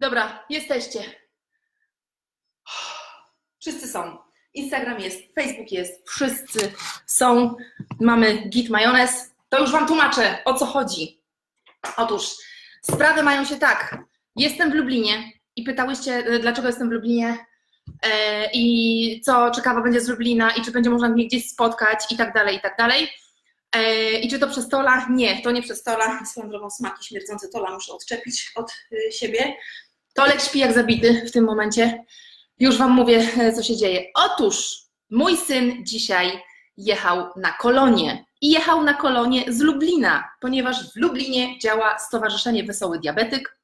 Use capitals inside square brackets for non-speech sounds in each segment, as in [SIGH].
Dobra, jesteście. Wszyscy są. Instagram jest, Facebook jest, wszyscy są. Mamy git majonez. To już Wam tłumaczę, o co chodzi. Otóż sprawy mają się tak. Jestem w Lublinie i pytałyście, dlaczego jestem w Lublinie e, i co ciekawe będzie z Lublina i czy będzie można mnie gdzieś spotkać i tak dalej, i tak dalej. E, I czy to przez tola? Nie, to nie przez tola. Swoją drogą smaki śmierdzące tola muszę odczepić od y, siebie. Tolek śpi jak zabity w tym momencie. Już Wam mówię, e, co się dzieje. Otóż mój syn dzisiaj jechał na kolonie. I jechał na kolonie z Lublina, ponieważ w Lublinie działa Stowarzyszenie Wesoły Diabetyk,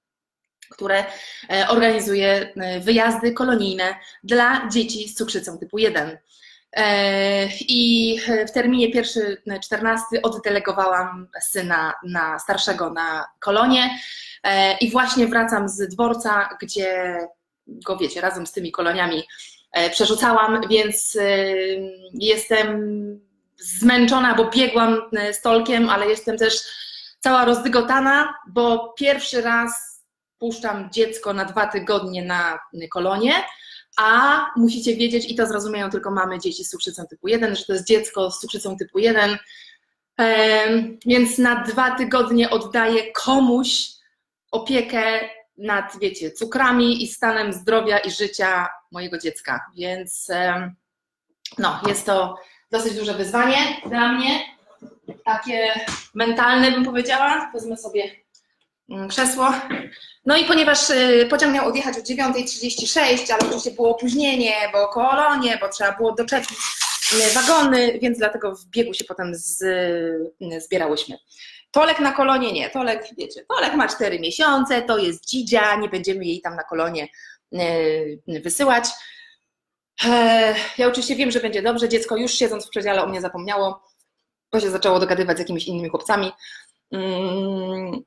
które e, organizuje e, wyjazdy kolonijne dla dzieci z cukrzycą typu 1. I w terminie pierwszy 14 oddelegowałam syna na starszego na kolonie. I właśnie wracam z dworca, gdzie go wiecie, razem z tymi koloniami e, przerzucałam, więc e, jestem zmęczona, bo biegłam e, stolkiem, ale jestem też cała rozdygotana, bo pierwszy raz puszczam dziecko na dwa tygodnie na kolonie, a musicie wiedzieć, i to zrozumieją tylko mamy dzieci z cukrzycą typu 1, że to jest dziecko z cukrzycą typu 1, więc na dwa tygodnie oddaję komuś opiekę nad, wiecie, cukrami i stanem zdrowia i życia mojego dziecka. Więc no, jest to dosyć duże wyzwanie dla mnie, takie mentalne bym powiedziała. Wezmę sobie krzesło. No i ponieważ y, pociąg miał odjechać o 9.36, ale oczywiście było opóźnienie, bo kolonie, bo trzeba było doczepić y, wagony, więc dlatego w biegu się potem z, y, zbierałyśmy. Tolek na kolonie nie, Tolek, wiecie, Tolek ma 4 miesiące, to jest dzidzia, nie będziemy jej tam na kolonie wysyłać. E, ja oczywiście wiem, że będzie dobrze, dziecko już siedząc w przedziale o mnie zapomniało, bo się zaczęło dogadywać z jakimiś innymi chłopcami, mm,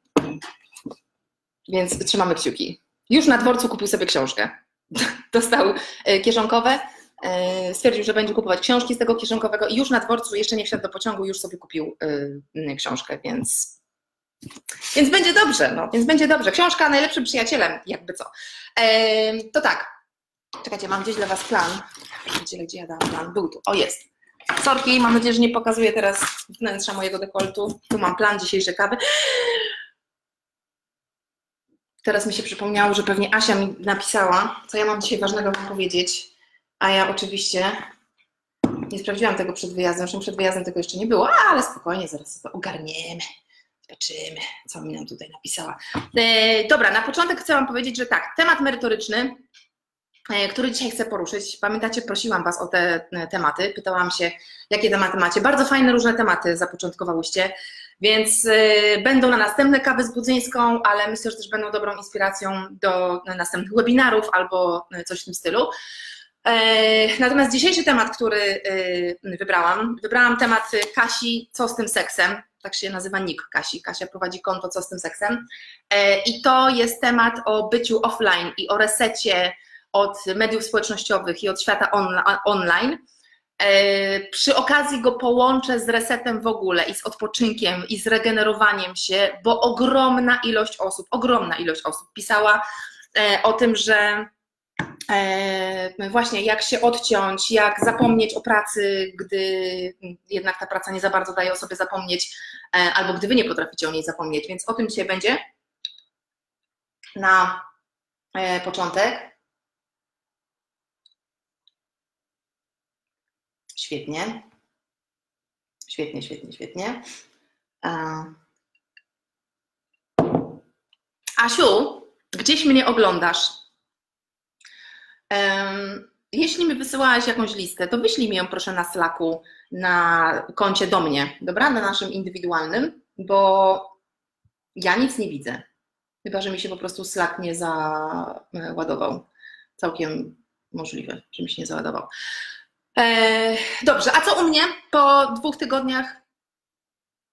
więc trzymamy kciuki. Już na dworcu kupił sobie książkę. [LAUGHS] Dostał e, kieszonkowe, E, stwierdził, że będzie kupować książki z tego kieszonkowego i już na dworcu, jeszcze nie wsiadł do pociągu, już sobie kupił e, książkę, więc, więc będzie dobrze, no, więc będzie dobrze. Książka najlepszym przyjacielem, jakby co. To tak, czekajcie, mam gdzieś dla Was plan. Gdzie, gdzie ja dałam plan? Był tu, o jest. Sorki, mam nadzieję, że nie pokazuję teraz wnętrza mojego dekoltu. Tu mam plan dzisiejszej kawy. Teraz mi się przypomniało, że pewnie Asia mi napisała, co ja mam dzisiaj ważnego Wam powiedzieć. A ja oczywiście nie sprawdziłam tego przed wyjazdem, zresztą przed wyjazdem tego jeszcze nie było, ale spokojnie, zaraz to ogarniemy. Zobaczymy, co mi nam tutaj napisała. E, dobra, na początek chcę Wam powiedzieć, że tak, temat merytoryczny, e, który dzisiaj chcę poruszyć. Pamiętacie, prosiłam Was o te e, tematy, pytałam się, jakie tematy macie. Bardzo fajne, różne tematy zapoczątkowałyście, więc e, będą na następne kawy z Budzyńską, ale myślę, że też będą dobrą inspiracją do następnych webinarów albo e, coś w tym stylu. E, natomiast dzisiejszy temat, który e, wybrałam, wybrałam temat Kasi, co z tym seksem, tak się nazywa nick Kasi, Kasia prowadzi konto co z tym seksem e, i to jest temat o byciu offline i o resecie od mediów społecznościowych i od świata on, online. Przy okazji go połączę z resetem w ogóle i z odpoczynkiem i z regenerowaniem się, bo ogromna ilość osób, ogromna ilość osób pisała o tym, że E, właśnie jak się odciąć, jak zapomnieć o pracy, gdy jednak ta praca nie za bardzo daje o sobie zapomnieć, e, albo gdy wy nie potraficie o niej zapomnieć. Więc o tym dzisiaj będzie na e, początek. Świetnie. Świetnie, świetnie, świetnie. Asiu, gdzieś mnie oglądasz? Jeśli mi wysyłałaś jakąś listę, to wyślij mi ją proszę na Slacku, na koncie do mnie, dobra? Na naszym indywidualnym, bo ja nic nie widzę. Chyba, że mi się po prostu Slack nie załadował. Całkiem możliwe, że mi się nie załadował. Dobrze, a co u mnie po dwóch tygodniach?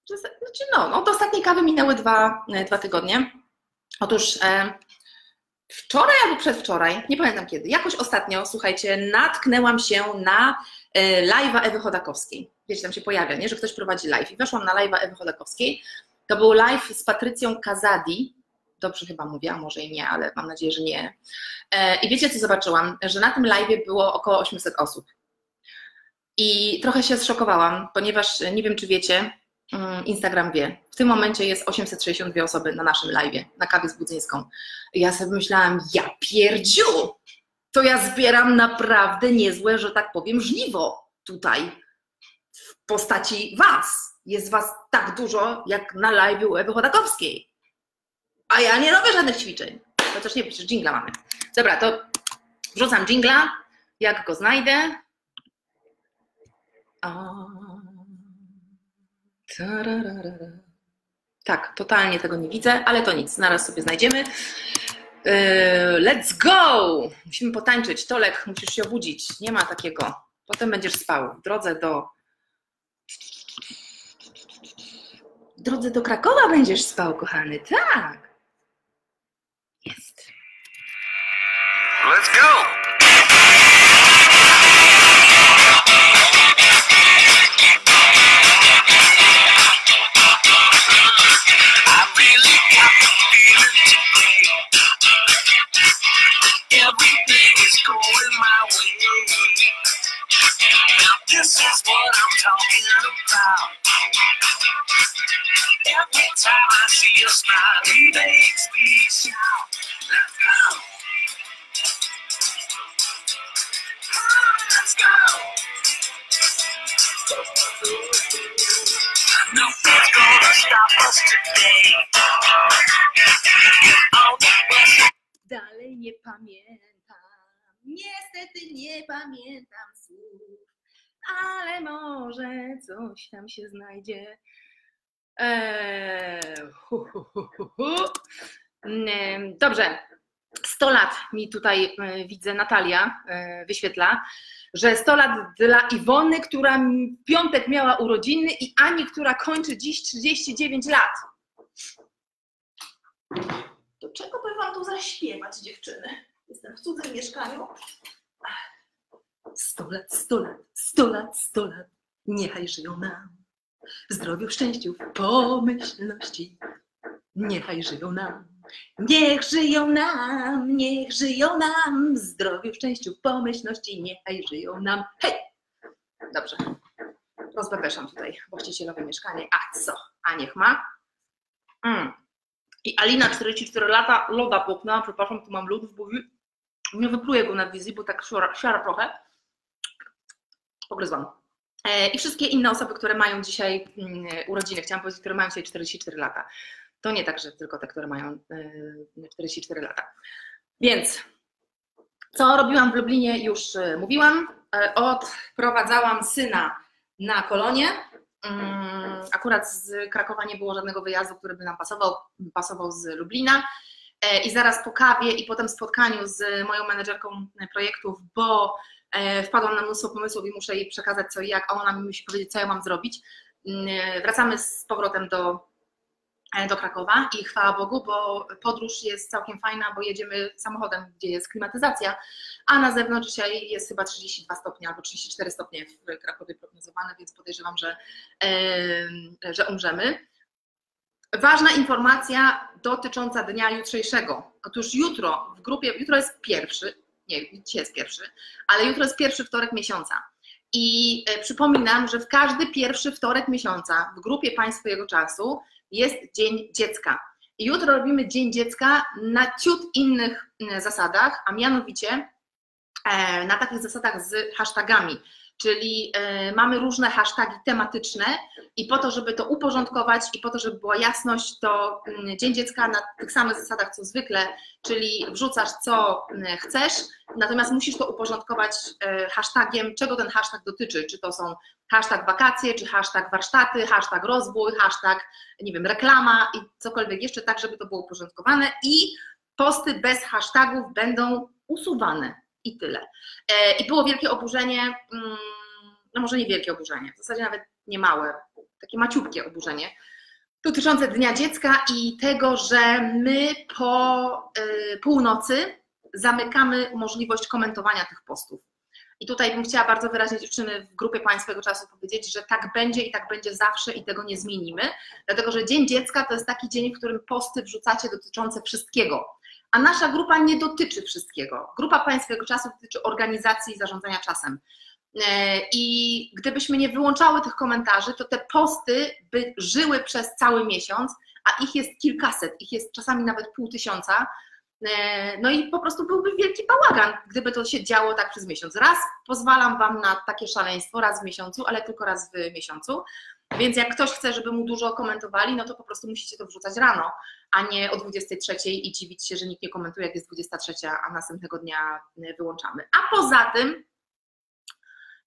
Znaczy, no, od ostatniej kawy minęły dwa, dwa tygodnie. Otóż wczoraj albo przedwczoraj, nie pamiętam kiedy, jakoś ostatnio, słuchajcie, natknęłam się na e, live'a Ewy Chodakowskiej. Wiecie, tam się pojawia, nie? że ktoś prowadzi live. I weszłam na live'a Ewy Chodakowskiej. To był live z Patrycją Kazadi. Dobrze chyba mówię, a może i nie, ale mam nadzieję, że nie. E, I wiecie, co zobaczyłam? Że na tym live było około 800 osób. I trochę się zszokowałam, ponieważ nie wiem, czy wiecie, mm, Instagram wie. W tym momencie jest 862 osoby na naszym live, na kawie z Budzyńską. Ja sobie myślałam, ja pierdziu, to ja zbieram naprawdę niezłe, że tak powiem, żniwo tutaj w postaci was. Jest was tak dużo, jak na live Ewy Chodakowskiej. A ja nie robię żadnych ćwiczeń. Chociaż nie, przecież dżingla mamy. Dobra, to wrzucam dżingla, jak go znajdę. Tak, totalnie tego nie widzę, ale to nic, zaraz sobie znajdziemy. Yy, let's go! Musimy potańczyć. Tolek, musisz się obudzić. Nie ma takiego. Potem będziesz spał. W drodze do. W drodze do Krakowa będziesz spał, kochany. Tak. About. Every time I see you smile, it makes me shout. Let's go. Let's go. Nothing's gonna stop us today. Dalej nie pamiętam, niestety nie pamiętam ale może coś tam się znajdzie. Eee, hu, hu, hu, Dobrze, 100 lat mi tutaj e, widzę, Natalia e, wyświetla, że 100 lat dla Iwony, która w piątek miała urodziny i Ani, która kończy dziś 39 lat. Do czego by wam tu zaśpiewać, dziewczyny? Jestem w cudzym mieszkaniu. Sto lat, sto lat, sto lat, sto lat, niechaj żyją nam. W zdrowiu, w szczęściu, w pomyślności, niechaj żyją nam. Niech żyją nam, niech żyją nam, w zdrowiu, w szczęściu, w pomyślności, niechaj żyją nam. Hej! Dobrze, rozbebeszam tutaj właścicielowe mieszkanie. A co? A niech ma. Mm. I Alina, 44 lata, loda popnęła, przepraszam, tu mam lód w buzi. Nie wypluję go na wizji, bo tak siara, siara trochę pogryzłam. E, I wszystkie inne osoby, które mają dzisiaj mm, urodziny, chciałam powiedzieć, które mają dzisiaj 44 lata. To nie tak, że tylko te, które mają 44 e, lata. Więc co robiłam w Lublinie, już e, mówiłam. Odprowadzałam syna na kolonie. Mm, akurat z Krakowa nie było żadnego wyjazdu, który by nam pasował, pasował z Lublina. I zaraz po kawie i potem spotkaniu z moją menedżerką projektów, bo wpadłam na mnóstwo pomysłów i muszę jej przekazać co i jak, a ona mi musi powiedzieć, co ja mam zrobić. Mm, e, wracamy z powrotem do, e, do Krakowa i chwała Bogu, bo podróż jest całkiem fajna, bo jedziemy samochodem, gdzie jest klimatyzacja, a na zewnątrz dzisiaj jest chyba 32 stopnie albo 34 stopnie w Krakowie prognozowane, więc podejrzewam, że, że umrzemy. Ważna informacja dotycząca dnia jutrzejszego. Otóż jutro w grupie, jutro jest pierwszy, nie, dzisiaj jest pierwszy, ale jutro jest pierwszy wtorek miesiąca. I e, przypominam, że w każdy pierwszy wtorek miesiąca w grupie Państwo Jego Czasu jest Dzień Dziecka. I jutro robimy Dzień Dziecka na ciut innych zasadach, a mianowicie e, na takich zasadach z hashtagami czyli e, mamy różne hasztagi tematyczne i po to, żeby to uporządkować i po to, żeby była jasność, to mm, Dzień Dziecka na tych samych zasadach co zwykle, czyli wrzucasz co mm, chcesz, natomiast musisz to uporządkować e, hashtagiem, czego ten hashtag dotyczy, czy to są hashtag wakacje, czy hashtag warsztaty, hashtag rozwój, hashtag, nie wiem, reklama i cokolwiek jeszcze, tak żeby to było uporządkowane i posty bez hashtagów będą usuwane i tyle. E, I było wielkie oburzenie, mm, no może nie wielkie oburzenie, w zasadzie nawet nie małe, takie maciupkie oburzenie, dotyczące Dnia Dziecka i tego, że my po e, północy zamykamy możliwość komentowania tych postów. I tutaj bym chciała bardzo wyraźnie dziewczyny w grupie Państwego Czasu powiedzieć, że tak będzie i tak będzie zawsze i tego nie zmienimy, dlatego że Dzień Dziecka to jest taki dzień, w którym posty wrzucacie dotyczące wszystkiego, a nasza grupa nie dotyczy wszystkiego. Grupa Pańskiego Czasu dotyczy organizacji i zarządzania czasem. E, I gdybyśmy nie wyłączały tych komentarzy, to te posty by żyły przez cały miesiąc, a ich jest kilkaset, ich jest czasami nawet pół tysiąca. E, no i po prostu byłby wielki bałagan, gdyby to się działo tak przez miesiąc. Raz pozwalam Wam na takie szaleństwo, raz w miesiącu, ale tylko raz w miesiącu. Więc jak ktoś chce, żeby mu dużo komentowali, no to po prostu musicie to wrzucać rano, a nie o 23 i dziwić się, że nikt nie komentuje, jak jest 23, a następnego dnia wyłączamy. A poza tym,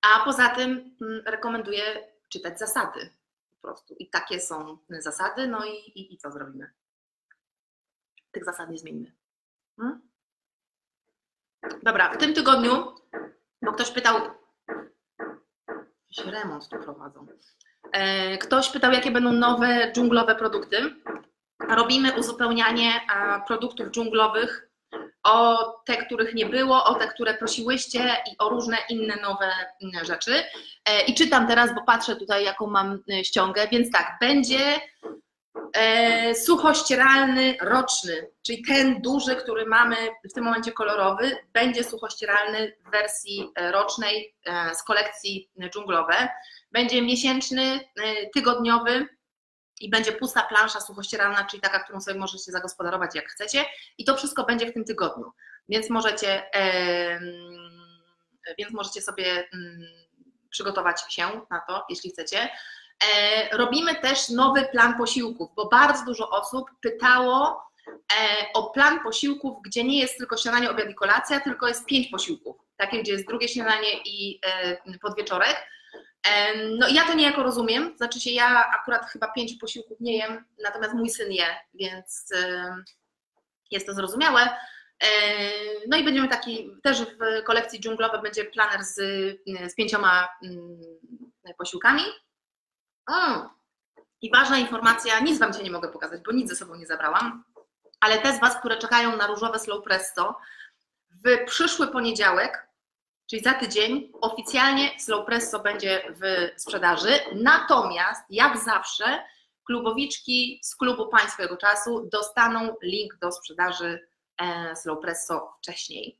a poza tym mm, rekomenduję czytać zasady po prostu. I takie są zasady, no i, i, i co zrobimy? Tych zasad nie zmienimy. Hmm? Dobra, w tym tygodniu, bo ktoś pytał, jakiś remont tu prowadzą. E, ktoś pytał, jakie będą nowe dżunglowe produkty. Robimy uzupełnianie produktów dżunglowych o te, których nie było, o te, które prosiłyście i o różne inne nowe rzeczy. E, I czytam teraz, bo patrzę tutaj, jaką mam e, ściągę, więc tak, będzie suchościeralny roczny, czyli ten duży, który mamy w tym momencie kolorowy, będzie suchościeralny w wersji rocznej z kolekcji dżunglowe. Będzie miesięczny, tygodniowy, i będzie pusta plansza suchościeralna, czyli taka, którą sobie możecie zagospodarować jak chcecie. I to wszystko będzie w tym tygodniu, więc możecie, więc możecie sobie mm, przygotować się na to, jeśli chcecie. E, robimy też nowy plan posiłków, bo bardzo dużo osób pytało e, o plan posiłków, gdzie nie jest tylko śniadanie, obiad i kolacja, tylko jest pięć posiłków, takie, gdzie jest drugie śniadanie i e, podwieczorek no ja to niejako rozumiem, znaczy się ja akurat chyba pięciu posiłków nie jem, natomiast mój syn je, więc jest to zrozumiałe. No i będziemy taki, też w kolekcji dżunglowej będzie planer z, z pięcioma mm, posiłkami. I ważna informacja, nic Wam się nie mogę pokazać, bo nic ze sobą nie zabrałam, ale te z Was, które czekają na różowe slow presto, w przyszły poniedziałek Czyli za tydzień oficjalnie Slow Presso będzie w sprzedaży. Natomiast, jak zawsze, klubowiczki z klubu Pańskiego Czasu dostaną link do sprzedaży e, Slow Presso wcześniej.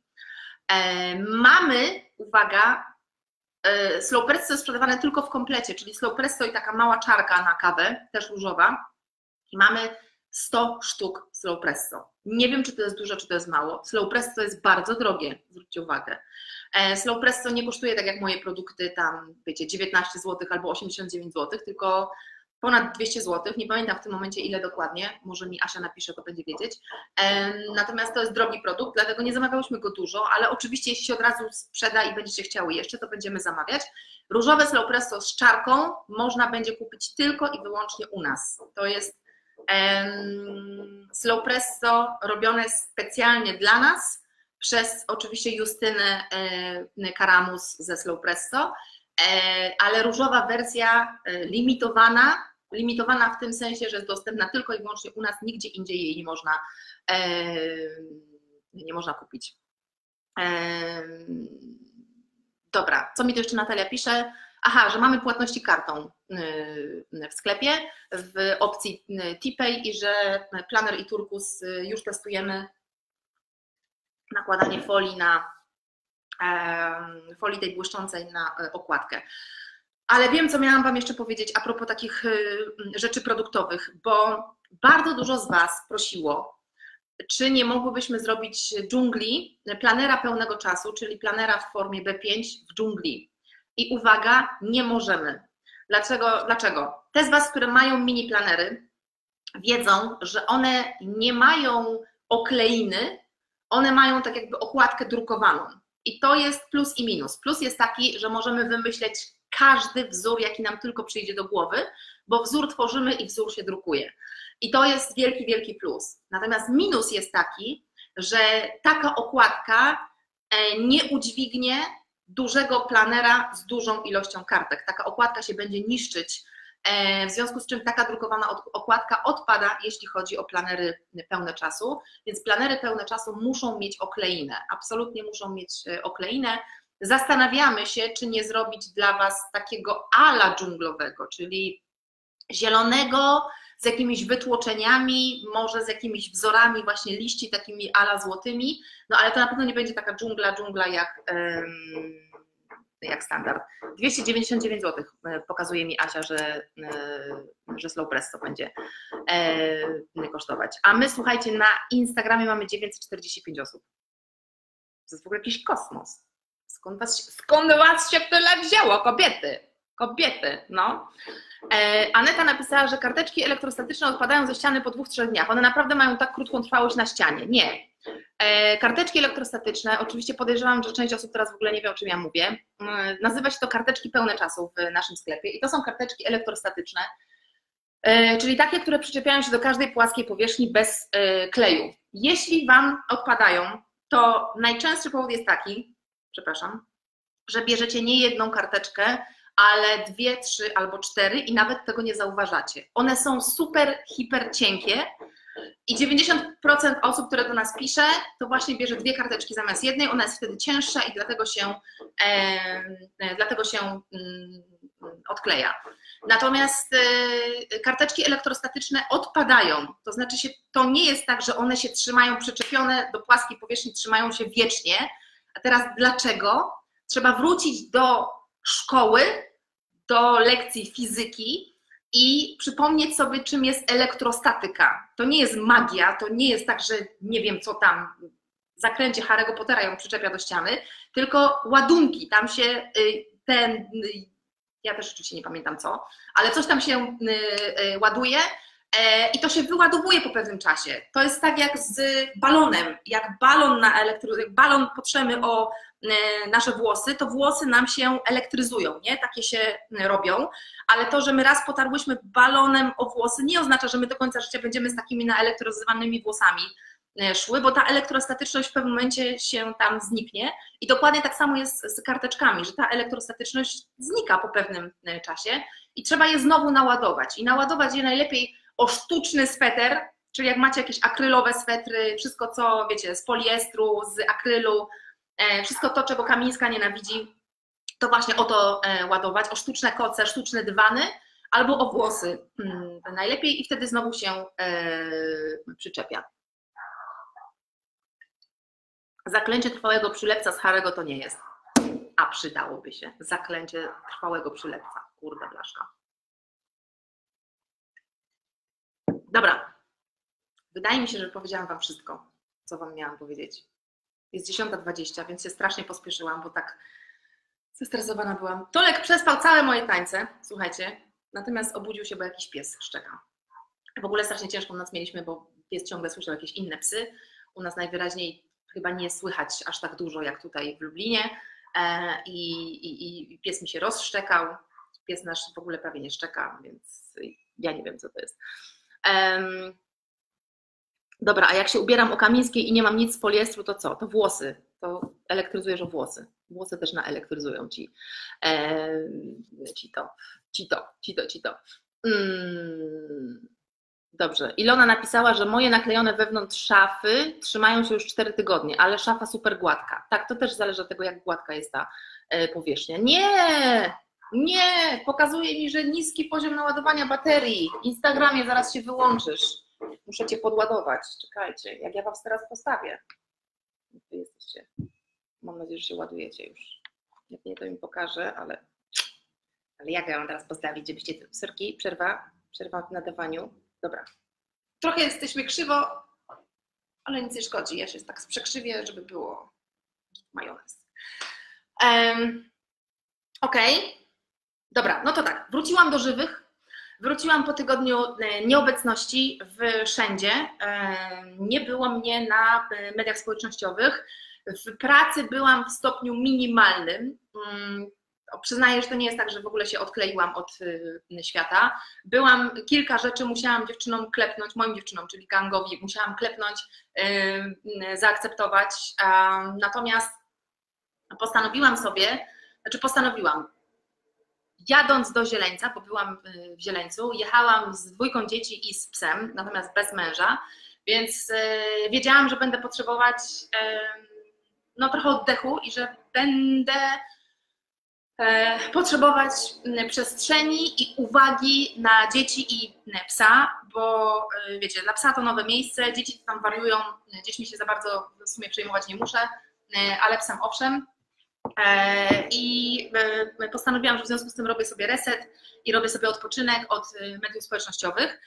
E, mamy, uwaga, e, Slow Presso jest sprzedawane tylko w komplecie, czyli Slow Presso i taka mała czarka na kawę, też różowa. I mamy 100 sztuk Slow Presso. Nie wiem, czy to jest dużo, czy to jest mało. Slow Presso jest bardzo drogie, zwróćcie uwagę. E, Slow nie kosztuje tak jak moje produkty tam, wiecie, 19 zł albo 89 zł, tylko ponad 200 zł. Nie pamiętam w tym momencie ile dokładnie, może mi Asia napisze, to będzie wiedzieć. Natomiast to jest drogi produkt, dlatego nie zamawiałyśmy go dużo, ale oczywiście jeśli się od razu sprzeda i będziecie chciały jeszcze, to będziemy zamawiać. Różowe Slow Presso z czarką można będzie kupić tylko i wyłącznie u nas. To jest slow presso robione specjalnie dla nas przez oczywiście Justynę e, Karamus ze Slow Presso, e, ale różowa wersja e, limitowana, limitowana w tym sensie, że jest dostępna tylko i wyłącznie u nas, nigdzie indziej jej nie można, nie można kupić. Dobra, co mi tu jeszcze Natalia pisze? Aha, że mamy płatności kartą w sklepie w opcji TPay i że Planner i Turkus już testujemy nakładanie folii na folii tej błyszczącej na e, okładkę. Ale wiem, co miałam Wam jeszcze powiedzieć a propos takich y, rzeczy produktowych, bo bardzo dużo z Was prosiło, czy nie mogłybyśmy zrobić dżungli, planera pełnego czasu, czyli planera w formie B5 w dżungli. I uwaga, nie możemy. Dlaczego? Dlaczego? Te z Was, które mają mini planery, wiedzą, że one nie mają okleiny, one mają tak jakby okładkę drukowaną. I to jest plus i minus. Plus jest taki, że możemy wymyśleć każdy wzór, jaki nam tylko przyjdzie do głowy, bo wzór tworzymy i wzór się drukuje. I to jest wielki, wielki plus. Natomiast minus jest taki, że taka okładka e, nie udźwignie dużego planera z dużą ilością kartek. Taka okładka się będzie niszczyć w związku z czym taka drukowana okładka odpada, jeśli chodzi o planery pełne czasu, więc planery pełne czasu muszą mieć okleinę, absolutnie muszą mieć e, okleinę. Zastanawiamy się, czy nie zrobić dla Was takiego ala dżunglowego, czyli zielonego z jakimiś wytłoczeniami, może z jakimiś wzorami właśnie liści takimi ala złotymi, no ale to na pewno nie będzie taka dżungla, dżungla jak, jak standard. 299 zł e, pokazuje mi Asia, że, e, że Slow Press to będzie e, kosztować. A my słuchajcie, na Instagramie mamy 945 osób. To jest w ogóle jakiś kosmos. Skąd was, skąd was się tyle wzięło, kobiety? Kobiety, no. E, Aneta napisała, że karteczki elektrostatyczne odpadają ze ściany po dwóch, trzech dniach. One naprawdę mają tak krótką trwałość na ścianie. Nie. E, karteczki elektrostatyczne, oczywiście podejrzewam, że część osób teraz w ogóle nie wie, o czym ja mówię. E, nazywa się to karteczki pełne czasu w naszym sklepie i to są karteczki elektrostatyczne, czyli takie, które przyczepiają się do każdej płaskiej powierzchni bez kleju. Jeśli Wam odpadają, to najczęstszy powód jest taki, przepraszam, że bierzecie nie jedną karteczkę, ale dwie, trzy albo cztery i nawet tego nie zauważacie. One są super, hiper cienkie i 90% osób, które do nas pisze, to właśnie bierze dwie karteczki zamiast jednej, ona jest wtedy cięższa i dlatego się, e, dlatego się mm, odkleja. Natomiast e, karteczki elektrostatyczne odpadają, to znaczy się, to nie jest tak, że one się trzymają przyczepione do płaskiej powierzchni, trzymają się wiecznie. A teraz dlaczego? Trzeba wrócić do szkoły, do lekcji fizyki i przypomnieć sobie, czym jest elektrostatyka. To nie jest magia, to nie jest tak, że nie wiem, co tam zakręcie Harry'ego Pottera ją przyczepia do ściany, tylko ładunki. Tam się y, ten, y, ja też oczywiście nie pamiętam co, ale coś tam się y, ładuje i to się wyładowuje po pewnym czasie. To jest tak jak z balonem. Jak balon na elektro, jak balon potrzemy o E, nasze włosy, to włosy nam się elektryzują, nie? Takie się robią, ale to, że my raz potarłyśmy balonem o włosy, nie oznacza, że my do końca życia będziemy z takimi naelektryzowanymi włosami e, szły, bo ta elektrostatyczność w pewnym momencie się tam zniknie i dokładnie tak samo jest z karteczkami, że ta elektrostatyczność znika po pewnym e, czasie i trzeba je znowu naładować i naładować je najlepiej o sztuczny sweter, czyli jak macie jakieś akrylowe swetry, wszystko co, wiecie, z poliestru, z akrylu, E, wszystko to, czego Kamińska nienawidzi, to właśnie o to e, ładować, o sztuczne koce, sztuczne dywany albo o włosy hmm, najlepiej i wtedy znowu się e, przyczepia. Zaklęcie trwałego przylepca z Harego to nie jest. A przydałoby się. Zaklęcie trwałego przylepca. Kurde blaszka. Dobra. Wydaje mi się, że powiedziałam Wam wszystko, co Wam miałam powiedzieć. Jest 10.20, więc się strasznie pospieszyłam, bo tak zestresowana byłam. Tolek przespał całe moje tańce, słuchajcie, natomiast obudził się, bo jakiś pies szczeka. W ogóle strasznie ciężką noc mieliśmy, bo pies ciągle słyszał jakieś inne psy. U nas najwyraźniej chyba nie słychać aż tak dużo jak tutaj w Lublinie e, i, i, i pies mi się rozszczekał. Pies nasz w ogóle prawie nie szczeka, więc ja nie wiem, co to jest. Dobra, a jak się ubieram o Kamińskiej i nie mam nic z poliestru, to co? To włosy. To elektryzujesz o włosy. Włosy też naelektryzują ci. Ci to, ci to, ci to, ci to. Mm. Dobrze. Ilona napisała, że moje naklejone wewnątrz szafy trzymają się już 4 tygodnie, ale szafa super gładka. Tak, to też zależy od tego, jak gładka jest ta e, powierzchnia. Nie! Nie! Pokazuje mi, że niski poziom naładowania baterii. Instagramie zaraz się wyłączysz. Muszę Cię podładować. Czekajcie, jak ja Was teraz postawię. Wy jesteście. Mam nadzieję, że się ładujecie już. Jak nie, to mi pokażę, ale, ale jak ja mam teraz postawić, żebyście... Syrki, przerwa, przerwa w nadawaniu. Dobra. Trochę jesteśmy krzywo, ale nic nie szkodzi. Ja się tak przekrzywię, żeby było majonez. Um, Okej. Okay. Dobra, no to tak. Wróciłam do żywych. Wróciłam po tygodniu e, nieobecności wszędzie. E, nie było mnie na e, mediach społecznościowych. W pracy byłam w stopniu minimalnym. Mm, przyznaję, że to nie jest tak, że w ogóle się odkleiłam od świata. Byłam, kilka rzeczy musiałam dziewczynom klepnąć, moim dziewczynom, czyli gangowi, musiałam klepnąć, zaakceptować. Natomiast postanowiłam sobie, znaczy postanowiłam, jadąc do Zieleńca, bo byłam y, w Zieleńcu, jechałam z dwójką dzieci i z psem, natomiast bez męża, więc y, wiedziałam, że będę potrzebować no, trochę oddechu i że będę e, potrzebować przestrzeni i uwagi na dzieci i psa, bo wiecie, dla psa to nowe miejsce, dzieci tam wariują, dziećmi się za bardzo w sumie przejmować nie muszę, ale psem owszem. I postanowiłam, że w związku z tym robię sobie reset i robię sobie odpoczynek od mediów społecznościowych.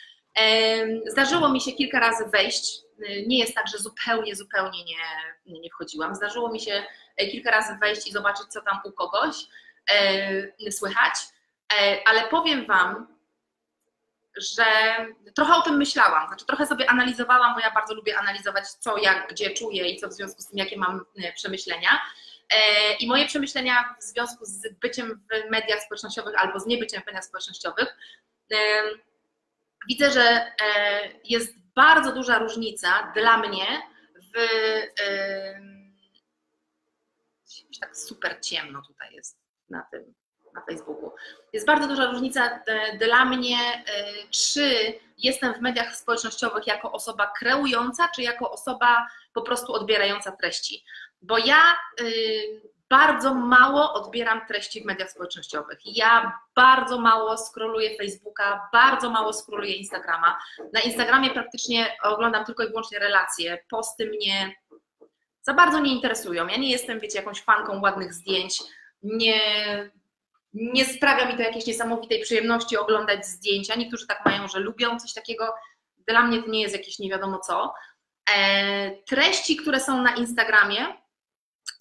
Zdarzyło mi się kilka razy wejść. Nie jest tak, że zupełnie, zupełnie nie, nie wchodziłam. Zdarzyło mi się e, kilka razy wejść i zobaczyć, co tam u kogoś e, słychać, e, ale powiem Wam, że trochę o tym myślałam, znaczy trochę sobie analizowałam, bo ja bardzo lubię analizować, co, jak, gdzie czuję i co w związku z tym, jakie mam przemyślenia. I moje przemyślenia w związku z byciem w mediach społecznościowych albo z niebyciem w mediach społecznościowych widzę, że e, jest bardzo duża różnica dla mnie w. Tak super ciemno tutaj jest na tym, na Facebooku. Jest bardzo duża różnica e, dla mnie, e, czy jestem w mediach społecznościowych jako osoba kreująca, czy jako osoba po prostu odbierająca treści. Bo ja bardzo mało odbieram treści w mediach społecznościowych. Ja bardzo mało scrolluję Facebooka, bardzo mało scrolluję Instagrama. Na Instagramie praktycznie oglądam tylko i wyłącznie relacje. Posty mnie za bardzo nie interesują. Ja nie jestem, wiecie, jakąś fanką ładnych zdjęć. Nie, nie sprawia mi to jakiejś niesamowitej przyjemności oglądać zdjęcia. Niektórzy tak mają, że lubią coś takiego. Dla mnie to nie jest jakieś nie wiadomo co. E, treści, które są na Instagramie,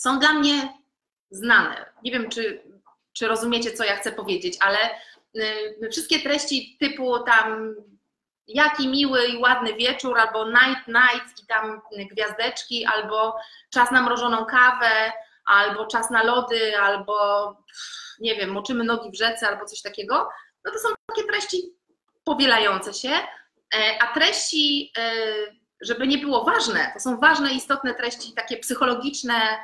są dla mnie znane. Nie wiem, czy, czy rozumiecie, co ja chcę powiedzieć, ale y, wszystkie treści typu tam jaki miły i ładny wieczór, albo night, night i tam gwiazdeczki, albo czas na mrożoną kawę, albo czas na lody, albo nie wiem, moczymy nogi w rzece, albo coś takiego, no to są takie treści powielające się, e, a treści, e, żeby nie było ważne, to są ważne, istotne treści takie psychologiczne,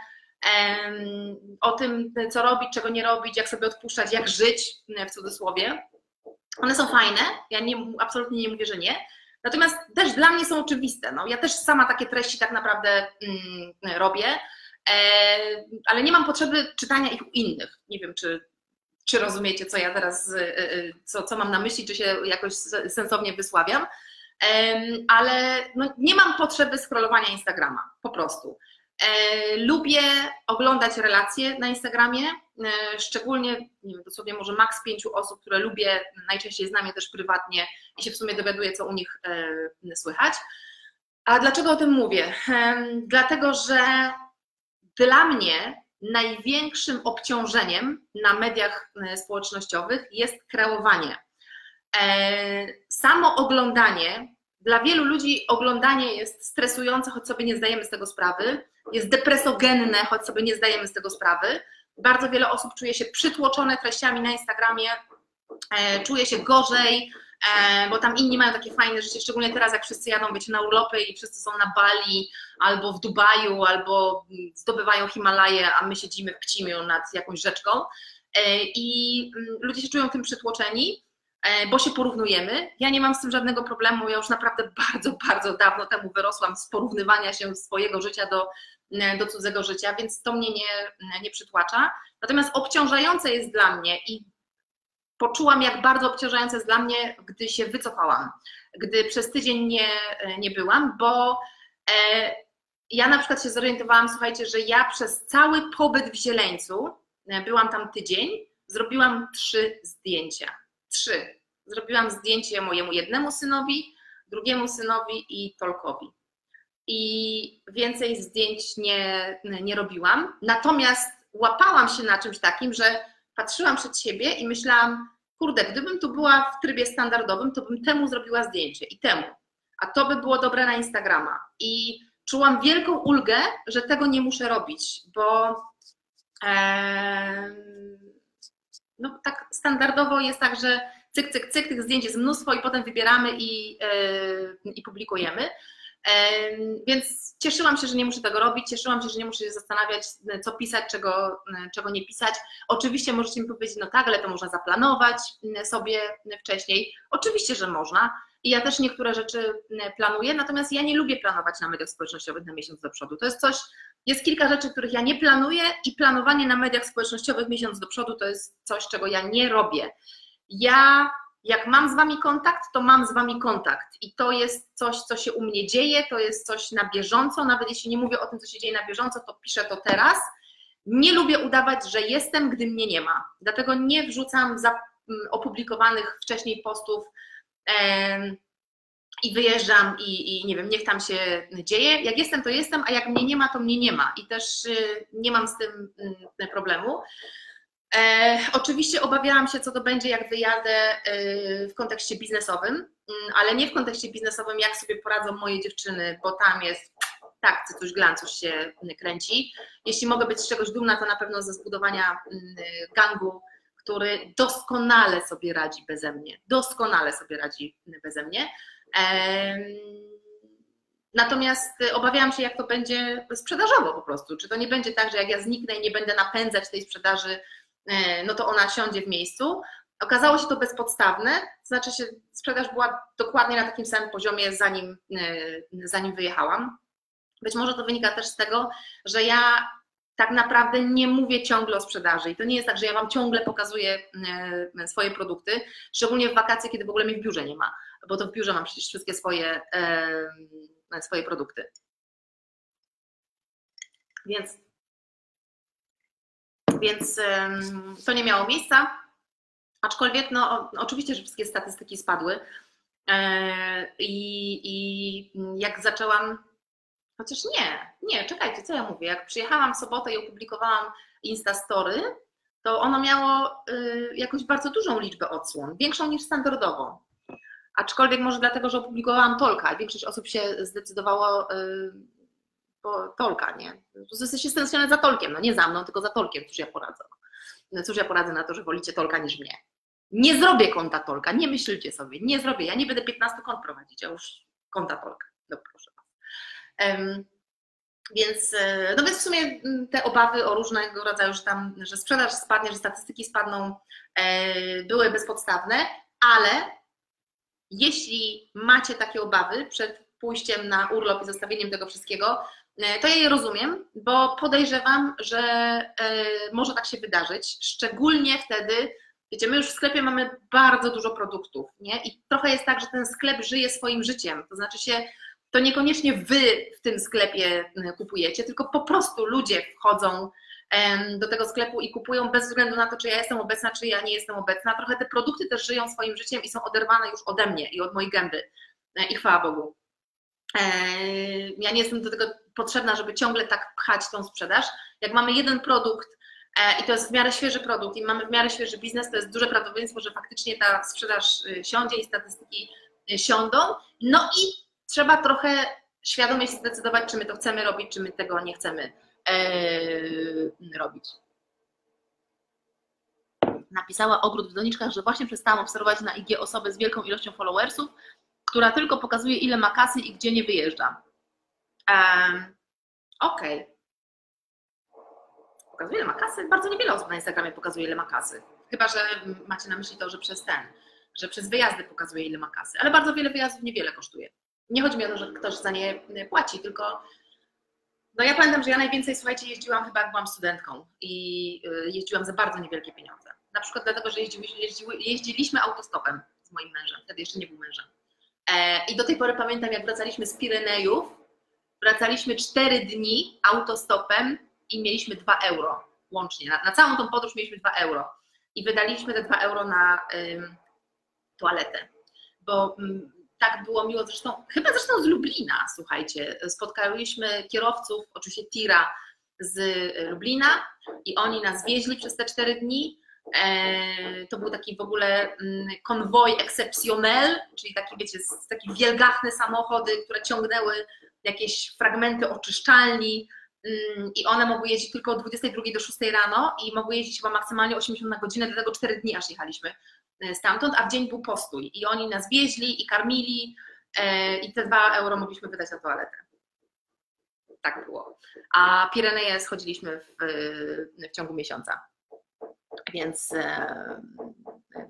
o tym, co robić, czego nie robić, jak sobie odpuszczać, jak żyć w cudzysłowie. One są fajne, ja nie, absolutnie nie mówię, że nie. Natomiast też dla mnie są oczywiste. No, ja też sama takie treści tak naprawdę mm, robię, e, ale nie mam potrzeby czytania ich u innych. Nie wiem, czy, czy rozumiecie, co ja teraz, e, e, co, co mam na myśli, czy się jakoś sensownie wysławiam. Ale no, nie mam potrzeby scrollowania Instagrama, po prostu. E, lubię oglądać relacje na Instagramie, e, szczególnie, nie wiem, dosłownie może maks pięciu osób, które lubię, najczęściej znam je też prywatnie i się w sumie dowiaduję, co u nich e, słychać. A dlaczego o tym mówię? Dlatego, że dla mnie największym obciążeniem na mediach społecznościowych jest kreowanie. Samo oglądanie, dla wielu ludzi oglądanie jest stresujące, choć sobie nie zdajemy z tego sprawy jest depresogenne, choć sobie nie zdajemy z tego sprawy. Bardzo wiele osób czuje się przytłoczone treściami na Instagramie, e, czuje się gorzej, e, bo tam inni mają takie fajne życie, szczególnie teraz, jak wszyscy jadą wiecie, na urlopy i wszyscy są na Bali, albo w Dubaju, albo zdobywają Himalaje, a my siedzimy w Pcimiu nad jakąś rzeczką. E, I mm, ludzie się czują tym przytłoczeni, bo się porównujemy. Ja nie mam z tym żadnego problemu. Ja już naprawdę [LAUGHS] bardzo, bardzo dawno temu wyrosłam z porównywania się swojego życia do E, do cudzego życia, więc to mnie nie, nie przytłacza. Natomiast obciążające jest dla mnie i poczułam, jak bardzo obciążające jest dla mnie, gdy się wycofałam, gdy przez tydzień nie, nie byłam, bo e, ja na przykład się zorientowałam, słuchajcie, że ja przez cały pobyt w Zieleńcu, e, byłam tam tydzień, zrobiłam trzy zdjęcia. Trzy. Zrobiłam zdjęcie mojemu jednemu synowi, drugiemu synowi i Tolkowi i więcej zdjęć nie, nie robiłam. Natomiast łapałam się na czymś takim, że patrzyłam przed siebie i myślałam, kurde, gdybym tu była w trybie standardowym, to bym temu zrobiła zdjęcie i temu. A to by było dobre na Instagrama. I czułam wielką ulgę, że tego nie muszę robić, bo e, no, tak standardowo jest tak, że cyk, cyk, cyk, tych zdjęć jest mnóstwo i potem wybieramy i, e, i publikujemy. Więc cieszyłam się, że nie muszę tego robić, cieszyłam się, że nie muszę się zastanawiać, co pisać, czego, czego nie pisać. Oczywiście możecie mi powiedzieć, no tak, ale to można zaplanować sobie wcześniej. Oczywiście, że można. i ja też niektóre rzeczy planuję, natomiast ja nie lubię planować na mediach społecznościowych na miesiąc do przodu. To jest coś, jest kilka rzeczy, których ja nie planuję i planowanie na mediach społecznościowych miesiąc do przodu to jest coś, czego ja nie robię. Ja jak mam z Wami kontakt, to mam z Wami kontakt. I to jest coś, co się u mnie dzieje, to jest coś na bieżąco. Nawet jeśli nie mówię o tym, co się dzieje na bieżąco, to piszę to teraz. Nie lubię udawać, że jestem, gdy mnie nie ma. Dlatego nie wrzucam za, opublikowanych wcześniej postów i wyjeżdżam i, i, nie wiem, niech tam się dzieje. Jak jestem, to jestem, a jak mnie nie ma, to mnie nie ma. I też y, nie mam z tym y, problemu. E, oczywiście obawiałam się, co to będzie, jak wyjadę e, w kontekście biznesowym, mm, ale nie w kontekście biznesowym, jak sobie poradzą moje dziewczyny, bo tam jest tak, coś glancuś się kręci. Jeśli mogę być z czegoś dumna, to na pewno ze zbudowania mm, gangu, który doskonale sobie radzi beze mnie. Doskonale sobie radzi beze mnie. Natomiast obawiałam się, jak to będzie sprzedażowo po prostu. Czy to nie będzie tak, że jak ja zniknę i nie będę napędzać tej sprzedaży E, no to ona siądzie w miejscu. Okazało się to bezpodstawne, to znaczy się sprzedaż była dokładnie na takim samym poziomie, zanim, e, zanim wyjechałam. Być może to wynika też z tego, że ja tak naprawdę nie mówię ciągle o sprzedaży i to nie jest tak, że ja Wam ciągle pokazuję swoje produkty, szczególnie w wakacje, kiedy w ogóle mnie w biurze nie ma, bo to w biurze mam przecież wszystkie swoje, swoje produkty. Więc więc to nie miało miejsca. Aczkolwiek, no, oczywiście, że wszystkie statystyki spadły. E, I, I jak zaczęłam, chociaż nie, nie, czekajcie, co ja mówię. Jak przyjechałam w sobotę i opublikowałam Instastory, to ono miało y, jakąś bardzo dużą liczbę odsłon, większą niż standardowo. Aczkolwiek może dlatego, że opublikowałam Tolka. Większość osób się zdecydowało y, Tolka, nie? Jesteście stęsknione za Tolkiem, no nie za mną, tylko za Tolkiem, cóż ja poradzę. No cóż ja poradzę na to, że wolicie Tolka niż mnie. Nie zrobię konta Tolka, nie myślcie sobie, nie zrobię, ja nie będę 15 kont prowadzić, a już konta Tolka, no proszę Um, więc, e, no więc w sumie mm, te obawy o różnego rodzaju, że tam, że sprzedaż spadnie, że statystyki spadną, e, były bezpodstawne, ale jeśli macie takie obawy przed pójściem na urlop i zostawieniem tego wszystkiego, E, to ja je rozumiem, bo podejrzewam, że e, może tak się wydarzyć, szczególnie wtedy, wiecie, my już w sklepie mamy bardzo dużo produktów, nie? I trochę jest tak, że ten sklep żyje swoim życiem, to znaczy się, to niekoniecznie wy w tym sklepie kupujecie, tylko po prostu ludzie wchodzą do tego sklepu i kupują bez względu na to, czy ja jestem obecna, czy ja nie jestem obecna. Trochę te produkty też żyją swoim życiem i są oderwane już ode mnie i od mojej gęby. E, I chwała Bogu. Ja nie jestem do tego potrzebna, żeby ciągle tak pchać tą sprzedaż. Jak mamy jeden produkt e, i to jest w miarę świeży produkt i mamy w miarę świeży biznes, to jest duże prawdopodobieństwo, że faktycznie ta sprzedaż y, siądzie i statystyki y, siądą. No i trzeba trochę świadomie się zdecydować, czy my to chcemy robić, czy my tego nie chcemy e, robić. Napisała Ogród w Doniczkach, że właśnie przestałam obserwować na IG osobę z wielką ilością followersów, która tylko pokazuje, ile ma kasy i gdzie nie wyjeżdża. Um, Okej. Okay. Pokazuje, ile ma kasy? Bardzo niewiele osób na Instagramie pokazuje, ile ma kasy. Chyba, że macie na myśli to, że przez ten, że przez wyjazdy pokazuje, ile ma kasy. Ale bardzo wiele wyjazdów niewiele kosztuje. Nie chodzi mi o to, że ktoś za nie płaci, tylko no ja pamiętam, że ja najwięcej, słuchajcie, jeździłam chyba jak byłam studentką i y, jeździłam za bardzo niewielkie pieniądze. Na przykład dlatego, że jeździły, jeździliśmy autostopem z moim mężem, wtedy jeszcze nie był mężem. E, I do tej pory pamiętam, jak wracaliśmy z Pirenejów, wracaliśmy 4 dni autostopem i mieliśmy 2 euro łącznie. Na, na całą tą podróż mieliśmy 2 euro. I wydaliśmy te 2 euro na ym, toaletę. Bo ym, tak było miło, zresztą, chyba zresztą z Lublina, słuchajcie, spotkaliśmy kierowców, oczywiście tira z Lublina i oni nas wieźli przez te 4 dni. E, to był taki w ogóle mm, konwoj exceptionnel, czyli taki, wiecie, takie wielgachne samochody, które ciągnęły jakieś fragmenty oczyszczalni mm, i one mogły jeździć tylko od 22 do 6 rano i mogły jeździć chyba maksymalnie 80 na godzinę, dlatego 4 dni aż jechaliśmy stamtąd, a w dzień był postój i oni nas wieźli i karmili e, i te 2 euro mogliśmy wydać na toaletę. Tak było. A Pireneje schodziliśmy w, w ciągu miesiąca. Więc, e,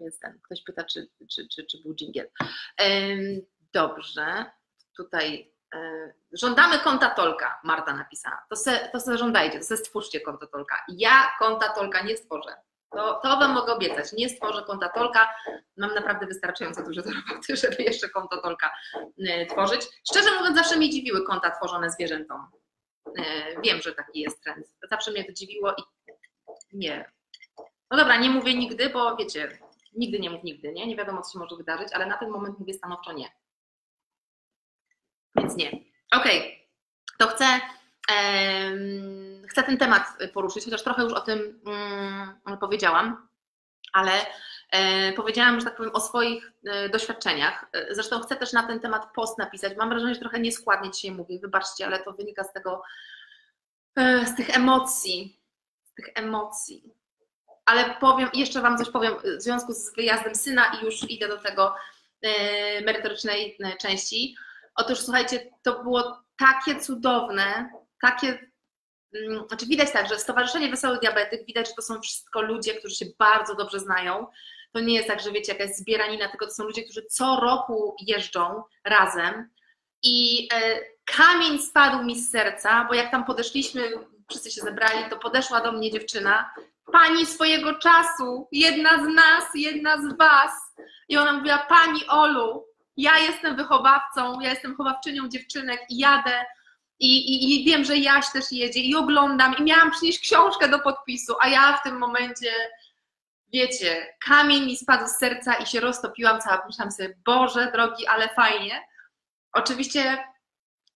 więc ten, ktoś pyta, czy, czy, czy, czy był dżingiel. Dobrze, tutaj e, żądamy konta Tolka, Marta napisała. To se, to se żądajcie, to se stwórzcie konto Tolka. Ja konta Tolka nie stworzę. To, to Wam mogę obiecać. Nie stworzę konta Tolka. Mam naprawdę wystarczająco duże roboty, [LAUGHS] żeby jeszcze konto Tolka e, tworzyć. Szczerze mówiąc, zawsze mnie dziwiły konta tworzone zwierzętom. E, wiem, że taki jest trend. Zawsze mnie to dziwiło i nie. No dobra, nie mówię nigdy, bo wiecie, nigdy nie mów nigdy, nie? Nie wiadomo, co się może wydarzyć, ale na ten moment mówię stanowczo nie. Więc nie. Okej, okay. to chcę, chcę ten temat poruszyć, chociaż trochę już o tym um, powiedziałam, ale e, powiedziałam, że tak powiem, o swoich e, doświadczeniach. E, zresztą chcę też na ten temat post napisać. Mam wrażenie, że trochę nieskładnie dzisiaj mówię, wybaczcie, ale to wynika z tego, z tych emocji, z tych emocji. Ale powiem, jeszcze Wam coś powiem w związku z wyjazdem syna i już idę do tego merytorycznej części. Otóż słuchajcie, to było takie cudowne, takie, mm, znaczy widać tak, że Stowarzyszenie Wesoły Diabetyk, widać, że to są wszystko ludzie, którzy się bardzo dobrze znają. To nie jest tak, że wiecie, jakaś zbieranina, tylko to są ludzie, którzy co roku jeżdżą razem. I e, kamień spadł mi z serca, bo jak tam podeszliśmy, wszyscy się zebrali, to podeszła do mnie dziewczyna, pani swojego czasu, jedna z nas, jedna z was. I ona mówiła, pani Olu, ja jestem wychowawcą, ja jestem wychowawczynią dziewczynek i jadę i, i, i, wiem, że Jaś też jedzie i oglądam i miałam przynieść książkę do podpisu, a ja w tym momencie, wiecie, kamień mi spadł z serca i się roztopiłam cała, myślałam sobie, Boże drogi, ale fajnie. Oczywiście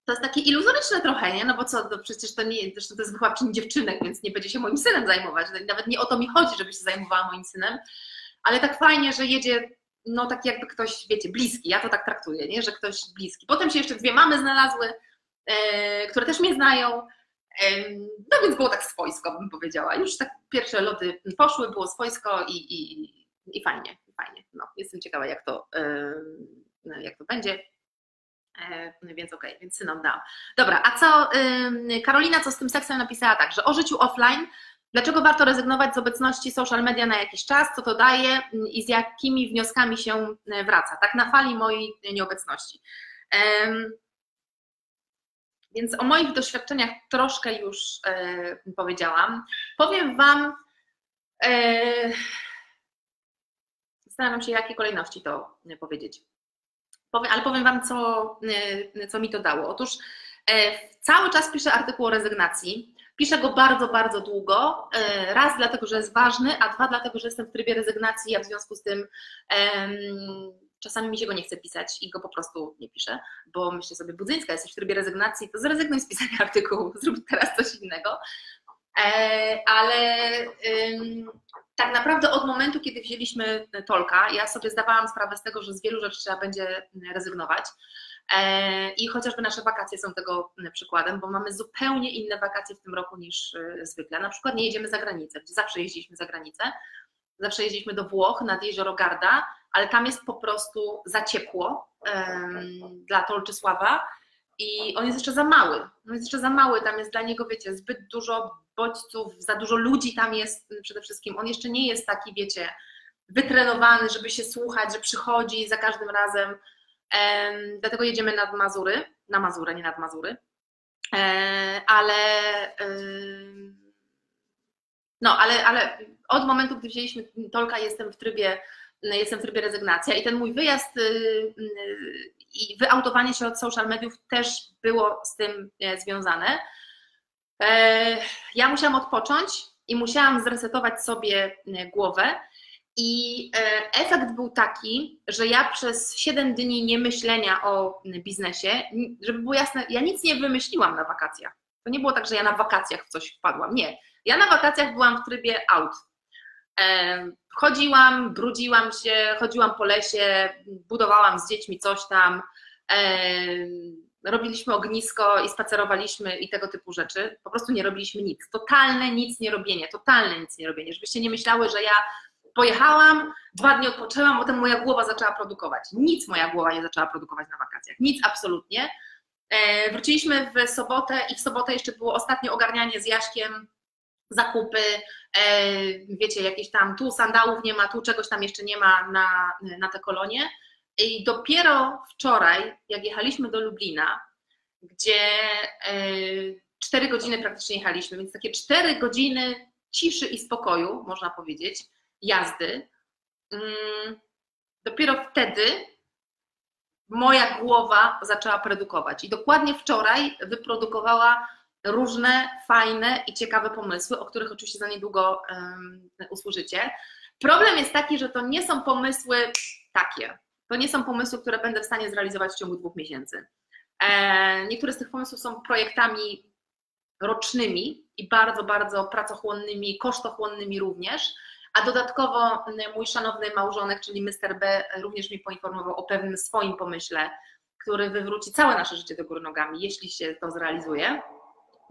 to jest takie iluzoryczne trochę, nie? No bo co, no przecież to nie, zresztą to jest wychowawczyni dziewczynek, więc nie będzie się moim synem zajmować. Nawet nie o to mi chodzi, żeby się zajmowała moim synem, ale tak fajnie, że jedzie no tak jakby ktoś, wiecie, bliski, ja to tak traktuję, nie? że ktoś bliski. Potem się jeszcze dwie mamy znalazły, które też mnie znają, e, no więc było tak swojsko, bym powiedziała. Już tak pierwsze loty poszły, było swojsko i, i, i fajnie, fajnie. No, jestem ciekawa, jak to, e, jak to będzie. E, więc okej, okay, więc synom dał. Dobra, a co Karolina, co z tym seksem napisała tak, że o życiu offline Dlaczego warto rezygnować z obecności social media na jakiś czas? Co to daje i z jakimi wnioskami się e, wraca? Tak na fali mojej nieobecności. Więc o moich doświadczeniach troszkę już e, powiedziałam. Powiem Wam, e, zastanawiam się, jakiej kolejności to powiedzieć. ale powiem Wam, co, co mi to dało. Otóż cały czas piszę artykuł o rezygnacji Piszę go bardzo, bardzo długo. E, raz dlatego, że jest ważny, a dwa dlatego, że jestem w trybie rezygnacji, a w związku z tym czasami mi się go nie chce pisać i go po prostu nie piszę, bo myślę sobie, Budzyńska, jesteś w trybie rezygnacji, to zrezygnuj z pisania [LAUGHS] artykułu, zrób teraz coś innego. E, ale tak naprawdę od momentu, kiedy wzięliśmy Tolka, ja sobie zdawałam sprawę z tego, że z wielu rzeczy trzeba będzie rezygnować. E, I chociażby nasze wakacje są tego przykładem, bo mamy zupełnie inne wakacje w tym roku niż e, zwykle. Na przykład nie jedziemy za granicę, gdzie zawsze jeździliśmy za granicę. Zawsze jeździliśmy do Włoch nad jezioro Garda, ale tam jest po prostu za ciepło um, dla Tolczysława i on jest jeszcze za mały. On jest jeszcze za mały, tam jest dla niego, wiecie, zbyt dużo bodźców, za dużo ludzi tam jest przede wszystkim. On jeszcze nie jest taki, wiecie, wytrenowany, żeby się słuchać, że przychodzi za każdym razem Dlatego jedziemy nad Mazury, na Mazurę, nie nad Mazury. E, ale no, ale, ale od momentu, gdy wzięliśmy Tolka, jestem w trybie jestem w trybie rezygnacja i ten mój wyjazd y, y, i wyautowanie się od social mediów też było z tym e, związane. E, ja musiałam odpocząć i musiałam zresetować sobie głowę i e, efekt był taki, że ja przez 7 dni nie myślenia o biznesie, żeby było jasne, ja nic nie wymyśliłam na wakacjach. To nie było tak, że ja na wakacjach w coś wpadłam. Nie. Ja na wakacjach byłam w trybie out. Chodziłam, brudziłam się, chodziłam po lesie, budowałam z dziećmi coś tam, robiliśmy ognisko i spacerowaliśmy i tego typu rzeczy. Po prostu nie robiliśmy nic. Totalne nic nie robienie, totalne nic nie robienie. Żebyście nie myślały, że ja Pojechałam, dwa dni odpoczęłam, potem moja głowa zaczęła produkować. Nic moja głowa nie zaczęła produkować na wakacjach, nic absolutnie. E, wróciliśmy w sobotę i w sobotę jeszcze było ostatnie ogarnianie z Jaśkiem zakupy, e, wiecie, jakieś tam tu sandałów nie ma, tu czegoś tam jeszcze nie ma na, na te kolonie. I dopiero wczoraj, jak jechaliśmy do Lublina, gdzie 4 e, godziny praktycznie jechaliśmy, więc takie 4 godziny ciszy i spokoju, można powiedzieć, jazdy, mm, dopiero wtedy moja głowa zaczęła produkować. I dokładnie wczoraj wyprodukowała różne fajne i ciekawe pomysły, o których oczywiście za niedługo usłyszycie. Problem jest taki, że to nie są pomysły takie. To nie są pomysły, które będę w stanie zrealizować w ciągu dwóch miesięcy. E, niektóre z tych pomysłów są projektami rocznymi i bardzo, bardzo pracochłonnymi, kosztochłonnymi również. A dodatkowo mój szanowny małżonek, czyli Mr. B, również mi poinformował o pewnym swoim pomyśle, który wywróci całe nasze życie do góry nogami, jeśli się to zrealizuje.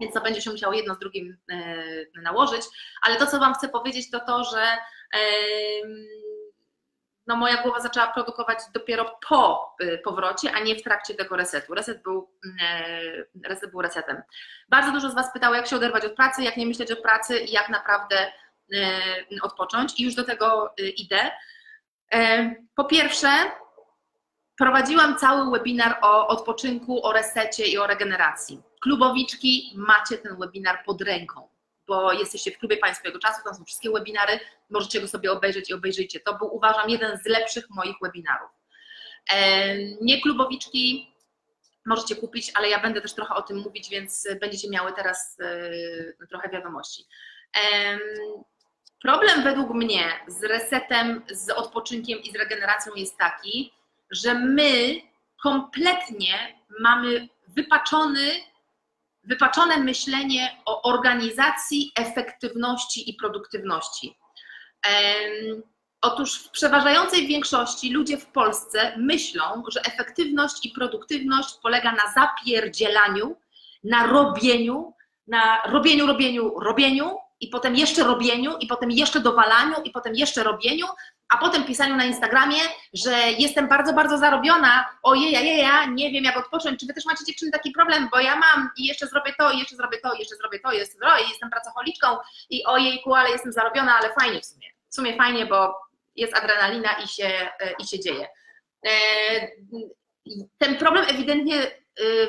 Więc to będzie się musiało jedno z drugim e, nałożyć. Ale to, co Wam chcę powiedzieć, to to, że no moja głowa zaczęła produkować dopiero po y, powrocie, a nie w trakcie tego resetu. Reset był, e, reset był resetem. Bardzo dużo z Was pytało, jak się oderwać od pracy, jak nie myśleć o pracy i jak naprawdę e, odpocząć. I już do tego idę. E, po pierwsze, prowadziłam cały webinar o odpoczynku, o resecie i o regeneracji. Klubowiczki, macie ten webinar pod ręką bo jesteście w klubie Państwowego Czasu, tam są wszystkie webinary, możecie go sobie obejrzeć i obejrzyjcie. To był, uważam, jeden z lepszych moich webinarów. Nie klubowiczki możecie kupić, ale ja będę też trochę o tym mówić, więc będziecie miały teraz e, trochę wiadomości. Problem według mnie z resetem, z odpoczynkiem i z regeneracją jest taki, że my kompletnie mamy wypaczony wypaczone myślenie o organizacji, efektywności i produktywności. Otóż w przeważającej większości ludzie w Polsce myślą, że efektywność i produktywność polega na zapierdzielaniu, na robieniu, na robieniu, robieniu, robieniu i potem jeszcze robieniu i potem jeszcze dowalaniu i potem jeszcze robieniu, a potem pisaniu na Instagramie, że jestem bardzo, bardzo zarobiona, ojej, ja, ja, nie wiem jak odpocząć, czy wy też macie dziewczyny taki problem, bo ja mam i jeszcze zrobię to, i jeszcze zrobię to, i jeszcze zrobię to, i jestem, jestem pracocholiczką i ojejku, ale jestem zarobiona, ale fajnie w sumie. W sumie fajnie, bo jest adrenalina i się, e, i się dzieje. E, ten problem ewidentnie e,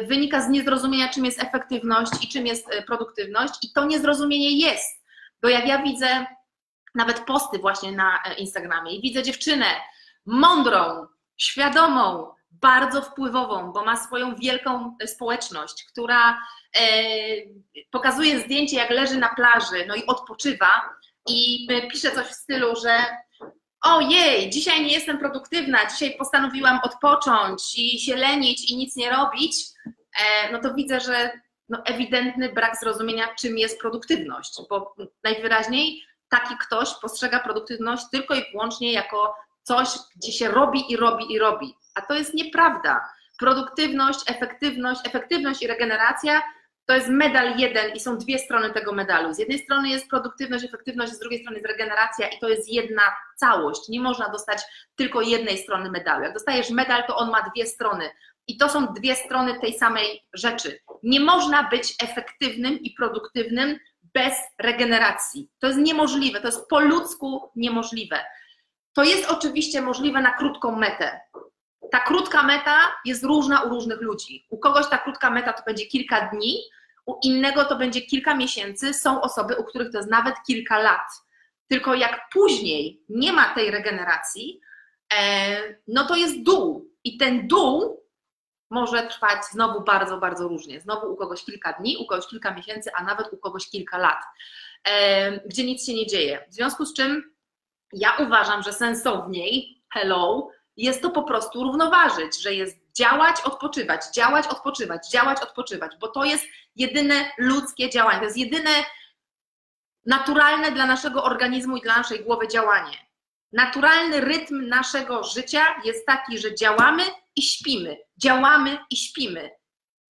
wynika z niezrozumienia, czym jest efektywność i czym jest produktywność, i to niezrozumienie jest, bo jak ja widzę nawet posty właśnie na e, Instagramie. I widzę dziewczynę mądrą, świadomą, bardzo wpływową, bo ma swoją wielką e, społeczność, która e, pokazuje zdjęcie, jak leży na plaży, no i odpoczywa. I pisze coś w stylu, że ojej, dzisiaj nie jestem produktywna, dzisiaj postanowiłam odpocząć i się lenić i nic nie robić, no to widzę, że no ewidentny brak zrozumienia, czym jest produktywność, bo najwyraźniej taki ktoś postrzega produktywność tylko i wyłącznie jako coś, gdzie się robi i robi i robi. A to jest nieprawda. Produktywność, efektywność, efektywność i regeneracja to jest medal jeden i są dwie strony tego medalu. Z jednej strony jest produktywność, efektywność, z drugiej strony jest regeneracja i to jest jedna całość. Nie można dostać tylko jednej strony medalu. Jak dostajesz medal, to on ma dwie strony. I to są dwie strony tej samej rzeczy. Nie można być efektywnym i produktywnym bez regeneracji. To jest niemożliwe, to jest po ludzku niemożliwe. To jest oczywiście możliwe na krótką metę. Ta krótka meta jest różna u różnych ludzi. U kogoś ta krótka meta to będzie kilka dni, u innego to będzie kilka miesięcy. Są osoby, u których to jest nawet kilka lat. Tylko jak później nie ma tej regeneracji, e, no to jest dół. I ten dół może trwać znowu bardzo, bardzo różnie. Znowu u kogoś kilka dni, u kogoś kilka miesięcy, a nawet u kogoś kilka lat, gdzie nic się nie dzieje. W związku z czym ja uważam, że sensowniej, hello, jest to po prostu równoważyć, że jest działać, odpoczywać, działać, odpoczywać, działać, odpoczywać, bo to jest jedyne ludzkie działanie, to jest jedyne naturalne dla naszego organizmu i dla naszej głowy działanie. Naturalny rytm naszego życia jest taki, że działamy i śpimy, działamy i śpimy.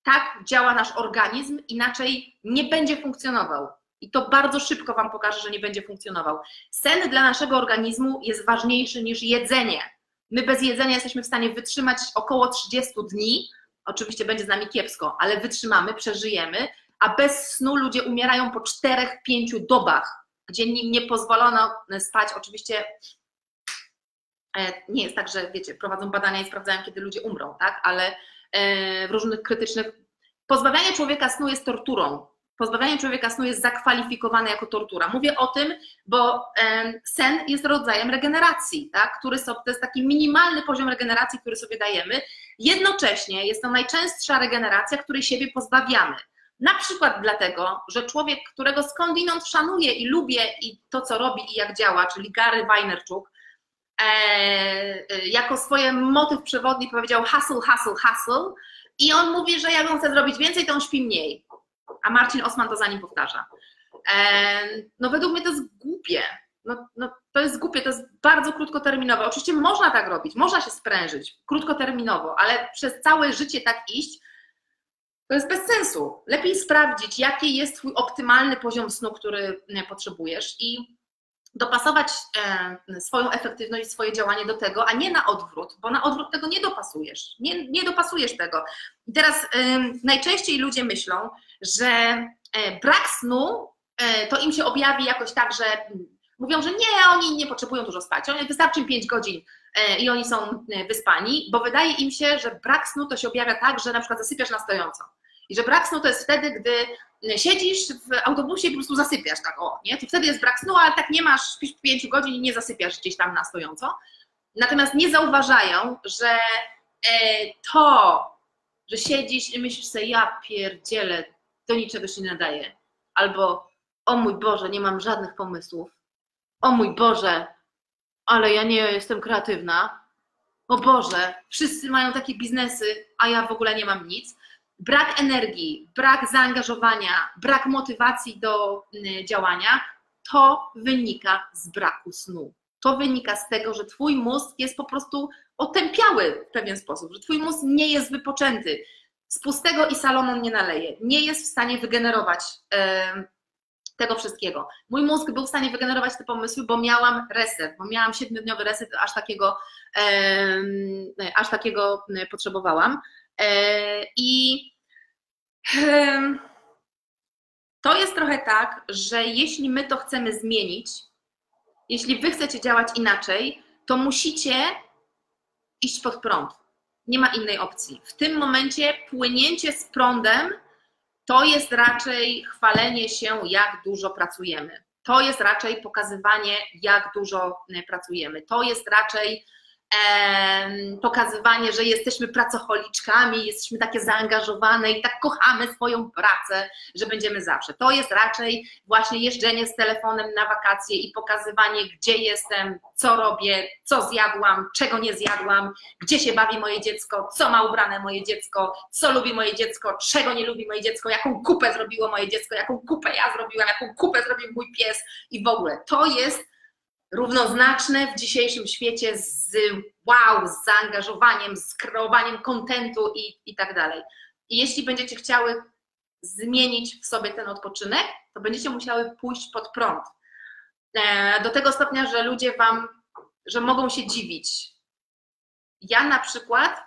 Tak działa nasz organizm, inaczej nie będzie funkcjonował. I to bardzo szybko Wam pokażę, że nie będzie funkcjonował. Sen dla naszego organizmu jest ważniejszy niż jedzenie. My bez jedzenia jesteśmy w stanie wytrzymać około 30 dni. Oczywiście będzie z nami kiepsko, ale wytrzymamy, przeżyjemy, a bez snu ludzie umierają po 4-5 dobach, gdzie im nie pozwolono spać. Oczywiście nie jest tak, że wiecie, prowadzą badania i sprawdzają, kiedy ludzie umrą, tak? Ale e, w różnych krytycznych. Pozbawianie człowieka snu jest torturą pozbawianie człowieka snu jest zakwalifikowane jako tortura. Mówię o tym, bo sen jest rodzajem regeneracji, tak? który to jest taki minimalny poziom regeneracji, który sobie dajemy. Jednocześnie jest to najczęstsza regeneracja, której siebie pozbawiamy. Na przykład dlatego, że człowiek, którego skądinąd szanuję i lubię i to, co robi i jak działa, czyli Gary Vaynerchuk, e, e, jako swoje motyw przewodni powiedział hustle, hustle, hustle i on mówi, że jak on chce zrobić więcej, to on śpi mniej a Marcin Osman to za nim powtarza. No według mnie to jest głupie. No, no, to jest głupie, to jest bardzo krótkoterminowe. Oczywiście można tak robić, można się sprężyć krótkoterminowo, ale przez całe życie tak iść, to jest bez sensu. Lepiej sprawdzić, jaki jest Twój optymalny poziom snu, który potrzebujesz i dopasować swoją efektywność, swoje działanie do tego, a nie na odwrót, bo na odwrót tego nie dopasujesz. Nie, nie dopasujesz tego. I teraz najczęściej ludzie myślą, że e, brak snu e, to im się objawi jakoś tak, że mówią, że nie, oni nie potrzebują dużo spać, oni wystarczy im 5 godzin e, i oni są wyspani, bo wydaje im się, że brak snu to się objawia tak, że na przykład zasypiasz na stojąco. I że brak snu to jest wtedy, gdy siedzisz w autobusie i po prostu zasypiasz, tak o, nie? To wtedy jest brak snu, ale tak nie masz, śpisz 5 godzin i nie zasypiasz gdzieś tam na stojąco. Natomiast nie zauważają, że to, że siedzisz i myślisz sobie, ja pierdzielę, do niczego się nie nadaje. Albo o mój Boże, nie mam żadnych pomysłów. O mój Boże, ale ja nie jestem kreatywna. O Boże, wszyscy mają takie biznesy, a ja w ogóle nie mam nic. Brak energii, brak zaangażowania, brak motywacji do y, działania, to wynika z braku snu. To wynika z tego, że Twój mózg jest po prostu otępiały w pewien sposób, że Twój mózg nie jest wypoczęty, z pustego i Salomon nie naleje. Nie jest w stanie wygenerować tego wszystkiego. Mój mózg był w stanie wygenerować te pomysły, bo miałam reset, bo miałam siedmiodniowy reset, aż takiego, aż takiego potrzebowałam. E, I to jest trochę tak, że jeśli my to chcemy zmienić, jeśli wy chcecie działać inaczej, to musicie iść pod prąd. Nie ma innej opcji. W tym momencie płynięcie z prądem to jest raczej chwalenie się, jak dużo pracujemy. To jest raczej pokazywanie, jak dużo pracujemy. To jest raczej pokazywanie, że jesteśmy pracocholiczkami, jesteśmy takie zaangażowane i tak kochamy swoją pracę, że będziemy zawsze. To jest raczej właśnie jeżdżenie z telefonem na wakacje i pokazywanie, gdzie jestem, co robię, co zjadłam, czego nie zjadłam, gdzie się bawi moje dziecko, co ma ubrane moje dziecko, co lubi moje dziecko, czego nie lubi moje dziecko, jaką kupę zrobiło moje dziecko, jaką kupę ja zrobiłam, jaką kupę zrobił mój pies i w ogóle. To jest równoznaczne w dzisiejszym świecie z wow, z zaangażowaniem, z kreowaniem kontentu i, i tak dalej. I jeśli będziecie chciały zmienić w sobie ten odpoczynek, to będziecie musiały pójść pod prąd. E, do tego stopnia, że ludzie Wam, że mogą się dziwić. Ja na przykład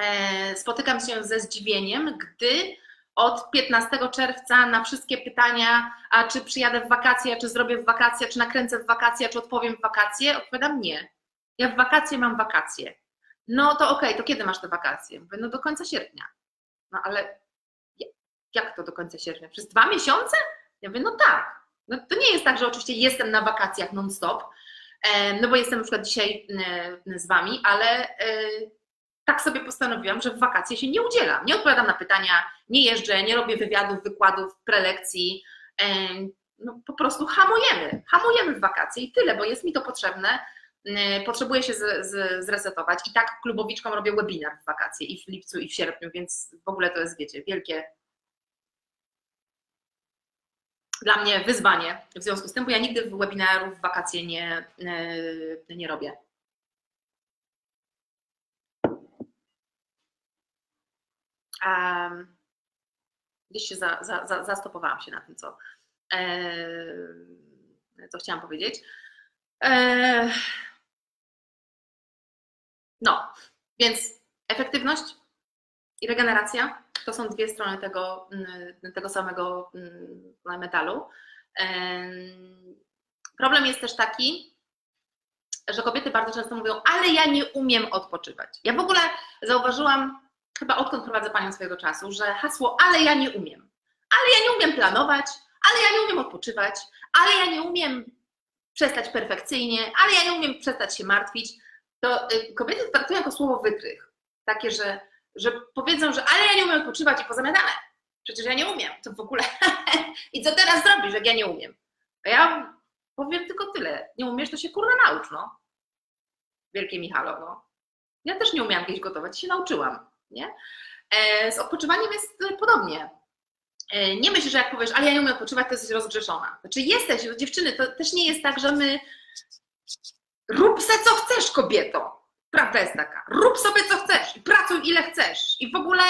e, spotykam się ze zdziwieniem, gdy od 15 czerwca na wszystkie pytania, a czy przyjadę w wakacje, czy zrobię w wakacje, czy nakręcę w wakacje, czy odpowiem w wakacje, odpowiadam nie. Ja w wakacje mam wakacje. No to okej, okay, to kiedy masz te wakacje? Mówię, no do końca sierpnia. No ale jak to do końca sierpnia? Przez dwa miesiące? Ja mówię, no tak. No to nie jest tak, że oczywiście jestem na wakacjach non-stop, no bo jestem na przykład dzisiaj z Wami, ale tak sobie postanowiłam, że w wakacje się nie udzielam. Nie odpowiadam na pytania, nie jeżdżę, nie robię wywiadów, wykładów, prelekcji. No, po prostu hamujemy. Hamujemy w wakacje i tyle, bo jest mi to potrzebne. Potrzebuję się z, z, zresetować. I tak klubowiczkom robię webinar w wakacje i w lipcu, i w sierpniu, więc w ogóle to jest, wiecie, wielkie dla mnie wyzwanie w związku z tym, bo ja nigdy webinarów w wakacje nie, nie robię. Um, gdzieś się za, za, za, zastopowałam się na tym, co, co chciałam powiedzieć. No, więc efektywność i regeneracja to są dwie strony tego, mm, tego samego mm, metalu. Problem jest też taki, że kobiety bardzo często mówią, ale ja nie umiem odpoczywać. Ja w ogóle zauważyłam, chyba odkąd prowadzę panią swojego czasu, że hasło, ale ja nie umiem. Ale ja nie umiem planować, ale ja nie umiem odpoczywać, ale ja nie umiem przestać perfekcyjnie, ale ja nie umiem przestać się martwić. To y, kobiety traktują jako słowo wytrych. Takie, że, że powiedzą, że ale ja nie umiem odpoczywać i pozamiatane. Przecież ja nie umiem. To w ogóle. [LAUGHS] I co teraz zrobisz, jak ja nie umiem? A ja powiem tylko tyle. Nie umiesz, to się kurwa naucz, no. Wielkie Michalo, no. Ja też nie umiałam kiedyś gotować, się nauczyłam, nie? E, z odpoczywaniem jest podobnie. E, nie myśl, że jak powiesz, ale ja nie umiem odpoczywać, to jesteś rozgrzeszona. Znaczy jesteś, dziewczyny, to też nie jest tak, że my rób se co chcesz, kobieto. Prawda jest taka. Rób sobie co chcesz i pracuj ile chcesz. I w ogóle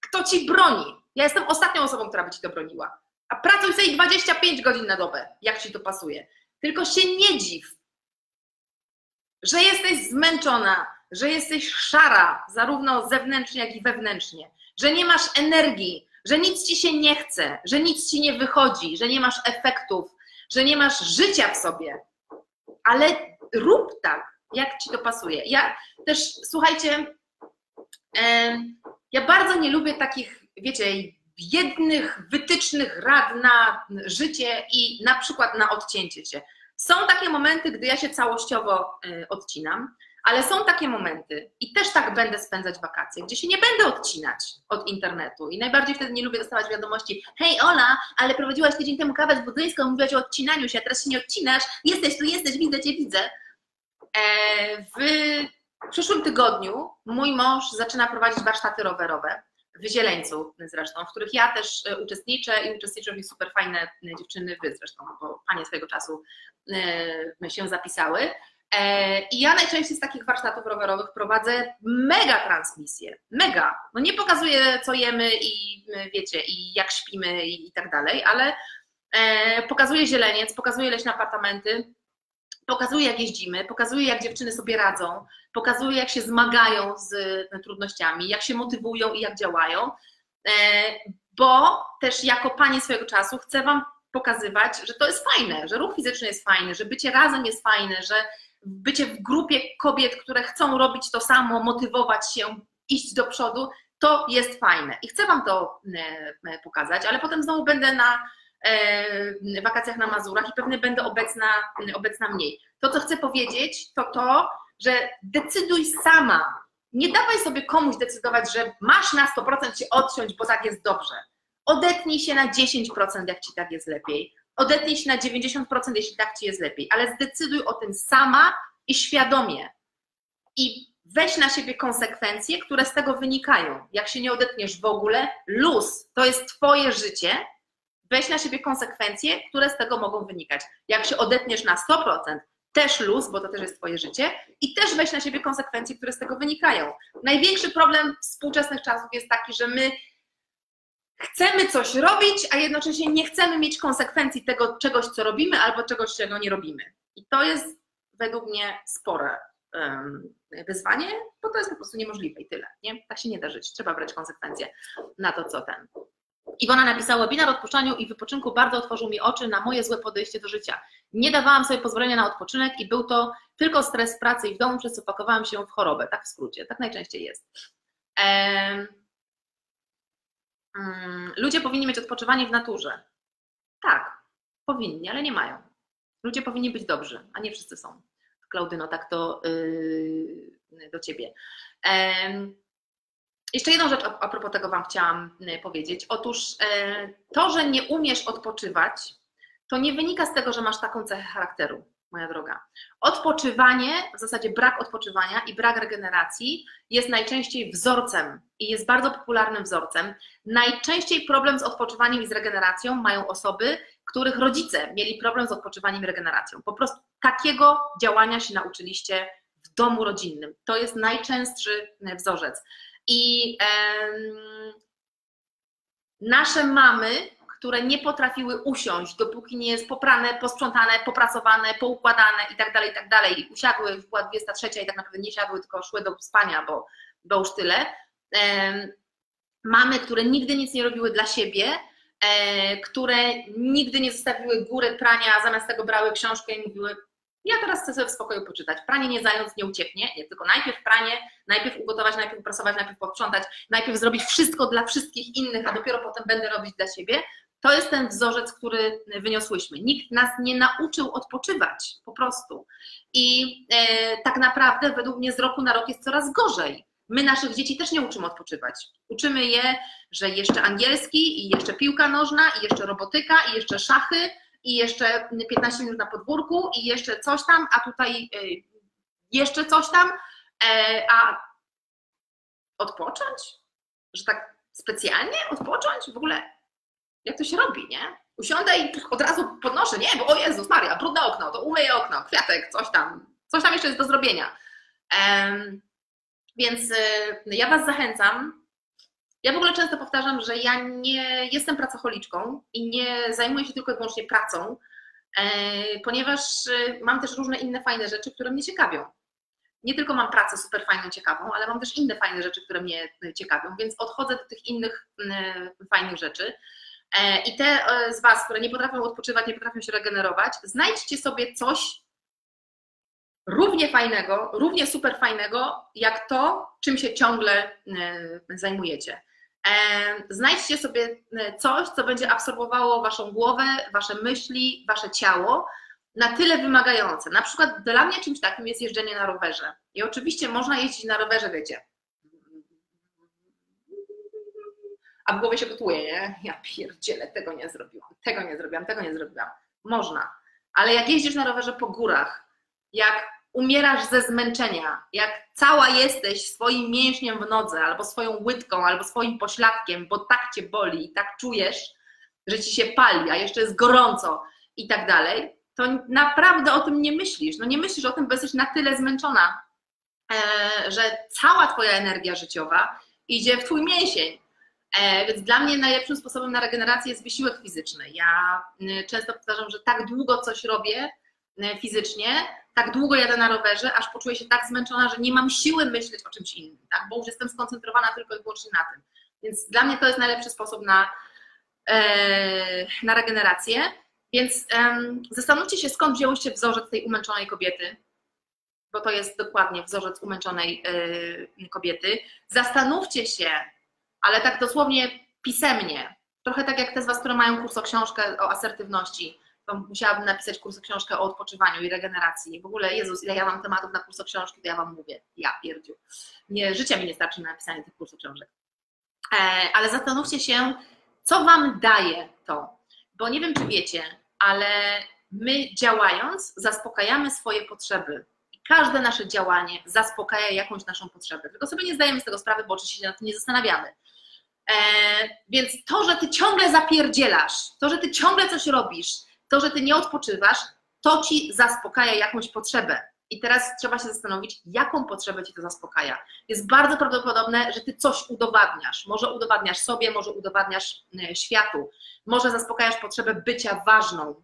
kto ci broni? Ja jestem ostatnią osobą, która by ci to broniła. A pracuj sobie 25 godzin na dobę, jak ci to pasuje. Tylko się nie dziw, że jesteś zmęczona, że jesteś szara, zarówno zewnętrznie, jak i wewnętrznie, że nie masz energii, że nic ci się nie chce, że nic ci nie wychodzi, że nie masz efektów, że nie masz życia w sobie. Ale rób tak, jak ci to pasuje. Ja też, słuchajcie, ja bardzo nie lubię takich, wiecie, jednych wytycznych rad na życie i na przykład na odcięcie się. Są takie momenty, gdy ja się całościowo e, odcinam, ale są takie momenty i też tak będę spędzać wakacje, gdzie się nie będę odcinać od internetu i najbardziej wtedy nie lubię dostawać wiadomości hej Ola, ale prowadziłaś tydzień temu kawę z buddyjską, mówiłaś o odcinaniu się, a teraz się nie odcinasz, jesteś tu, jesteś, widzę Cię, widzę. E, w przyszłym tygodniu mój mąż zaczyna prowadzić warsztaty rowerowe w Zieleńcu zresztą, w których ja też e, uczestniczę i uczestniczą w nich super fajne e, dziewczyny, wy zresztą, bo panie swojego czasu się zapisały. E, I ja najczęściej z takich warsztatów rowerowych prowadzę mega transmisje, mega. No nie pokazuję, co jemy i wiecie, i jak śpimy i, i tak dalej, ale e, pokazuję zieleniec, pokazuję leśne apartamenty, pokazuję, jak jeździmy, pokazuję, jak dziewczyny sobie radzą, pokazuję, jak się zmagają z trudnościami, jak się motywują i jak działają, e, bo też jako panie swojego czasu chcę Wam pokazywać, że to jest fajne, że ruch fizyczny jest fajny, że bycie razem jest fajne, że bycie w grupie kobiet, które chcą robić to samo, motywować się, iść do przodu, to jest fajne. I chcę Wam to e, pokazać, ale potem znowu będę na e, wakacjach na Mazurach i pewnie będę obecna, obecna mniej. To, co chcę powiedzieć, to to, że decyduj sama. Nie dawaj sobie komuś decydować, że masz na 100% się odciąć, bo tak jest dobrze. Odetnij się na 10%, jak ci tak jest lepiej odetnij się na 90%, jeśli tak ci jest lepiej, ale zdecyduj o tym sama i świadomie. I weź na siebie konsekwencje, które z tego wynikają. Jak się nie odetniesz w ogóle, luz, to jest Twoje życie, weź na siebie konsekwencje, które z tego mogą wynikać. Jak się odetniesz na 100%, też luz, bo to też jest Twoje życie, i też weź na siebie konsekwencje, które z tego wynikają. Największy problem współczesnych czasów jest taki, że my chcemy coś robić, a jednocześnie nie chcemy mieć konsekwencji tego czegoś, co robimy, albo czegoś, czego nie robimy. I to jest według mnie spore wyzwanie, bo to jest po prostu niemożliwe i tyle. Nie? Tak się nie da żyć. Trzeba brać konsekwencje na to, co ten. Iwona napisała, webinar o odpuszczaniu i wypoczynku bardzo otworzył mi oczy na moje złe podejście do życia. Nie dawałam sobie pozwolenia na odpoczynek i był to tylko stres pracy i w domu, przez co pakowałam się w chorobę. Tak w skrócie, tak najczęściej jest. Mm, ludzie powinni mieć odpoczywanie w naturze. Tak, powinni, ale nie mają. Ludzie powinni być dobrzy, a nie wszyscy są. Klaudyno, tak to yy, do ciebie. Jeszcze jedną rzecz a propos tego Wam chciałam y, powiedzieć. Otóż e, to, że nie umiesz odpoczywać, to nie wynika z tego, że masz taką cechę charakteru moja droga. Odpoczywanie, w zasadzie brak odpoczywania i brak regeneracji jest najczęściej wzorcem i jest bardzo popularnym wzorcem. Najczęściej problem z odpoczywaniem i z regeneracją mają osoby, których rodzice mieli problem z odpoczywaniem i regeneracją. Po prostu takiego działania się nauczyliście w domu rodzinnym. To jest najczęstszy wzorzec. I em, nasze mamy które nie potrafiły usiąść, dopóki nie jest poprane, posprzątane, popracowane, poukładane i tak dalej, i tak. Usiadły, już była 23 i tak naprawdę nie siadły, tylko szły do spania, bo, bo już tyle. mamy, które nigdy nic nie robiły dla siebie, e, które nigdy nie zostawiły góry prania, a zamiast tego brały książkę i mówiły, ja teraz chcę sobie w spokoju poczytać. Pranie nie zając nie ucieknie, nie, tylko najpierw pranie, najpierw ugotować, najpierw uprasować, najpierw posprzątać, najpierw zrobić wszystko dla wszystkich innych, a dopiero potem będę robić dla siebie. To jest ten wzorzec, który wyniosłyśmy. Nikt nas nie nauczył odpoczywać, po prostu. I e, tak naprawdę według mnie z roku na rok jest coraz gorzej. My naszych dzieci też nie uczymy odpoczywać. Uczymy je, że jeszcze angielski, i jeszcze piłka nożna, i jeszcze robotyka, i jeszcze szachy, i jeszcze 15 minut na podwórku, i jeszcze coś tam, a tutaj e, jeszcze coś tam, e, a odpocząć? Że tak specjalnie odpocząć? W ogóle jak to się robi, nie? Usiądę i od razu podnoszę, nie, bo o Jezus Maria, brudne okno, to umyję okno, kwiatek, coś tam, coś tam jeszcze jest do zrobienia. Um, więc y, ja Was zachęcam. Ja w ogóle często powtarzam, że ja nie jestem pracocholiczką i nie zajmuję się tylko i wyłącznie pracą, e, ponieważ y, mam też różne inne fajne rzeczy, które mnie ciekawią. Nie tylko mam pracę super fajną, ciekawą, ale mam też inne fajne rzeczy, które mnie y, ciekawią, więc odchodzę do tych innych fajnych rzeczy. E, I te e, z Was, które nie potrafią odpoczywać, nie potrafią się regenerować, znajdźcie sobie coś równie fajnego, równie super fajnego, jak to, czym się ciągle e, zajmujecie. Znajdźcie sobie coś, co będzie absorbowało Waszą głowę, Wasze myśli, Wasze ciało na tyle wymagające. Na przykład dla mnie czymś takim jest jeżdżenie na rowerze. I oczywiście można jeździć na rowerze, wiecie, a w głowie się gotuje, nie? Ja pierdzielę, tego nie zrobiłam, tego nie zrobiłam, tego nie zrobiłam. Można, ale jak jeździsz na rowerze po górach, jak umierasz ze zmęczenia, jak cała jesteś swoim mięśniem w nodze, albo swoją łydką, albo swoim pośladkiem, bo tak cię boli i tak czujesz, że ci się pali, a jeszcze jest gorąco i tak dalej, to naprawdę o tym nie myślisz. No nie myślisz o tym, bo jesteś na tyle zmęczona, e, że cała twoja energia życiowa idzie w twój mięsień. E, więc dla mnie najlepszym sposobem na regenerację jest wysiłek fizyczny. Ja y, często powtarzam, że tak długo coś robię y, fizycznie, tak długo jadę na rowerze, aż poczuję się tak zmęczona, że nie mam siły myśleć o czymś innym, tak? bo już jestem skoncentrowana tylko i wyłącznie na tym. Więc dla mnie to jest najlepszy sposób na, e, na regenerację. Więc zastanówcie się, skąd wzięłyście wzorzec tej umęczonej kobiety, bo to jest dokładnie wzorzec umęczonej e, kobiety. Zastanówcie się, ale tak dosłownie pisemnie. Trochę tak jak te z Was, które mają kurs o książkę o asertywności, to musiałabym napisać kurs o książkę o odpoczywaniu i regeneracji. W ogóle, Jezus, ile ja mam tematów na kurs o książki, to ja Wam mówię, ja pierdziu. Nie, życia mi nie starczy na napisanie tych kursów książek. E, ale zastanówcie się, co Wam daje to. Bo nie wiem, czy wiecie, ale my działając zaspokajamy swoje potrzeby. I każde nasze działanie zaspokaja jakąś naszą potrzebę. Tylko sobie nie zdajemy z tego sprawy, bo oczywiście się nad tym nie zastanawiamy. E, więc to, że ty ciągle zapierdzielasz, to, że ty ciągle coś robisz, to, że ty nie odpoczywasz, to ci zaspokaja jakąś potrzebę. I teraz trzeba się zastanowić, jaką potrzebę ci to zaspokaja. Jest bardzo prawdopodobne, że ty coś udowadniasz. Może udowadniasz sobie, może udowadniasz e, światu, może zaspokajasz potrzebę bycia ważną,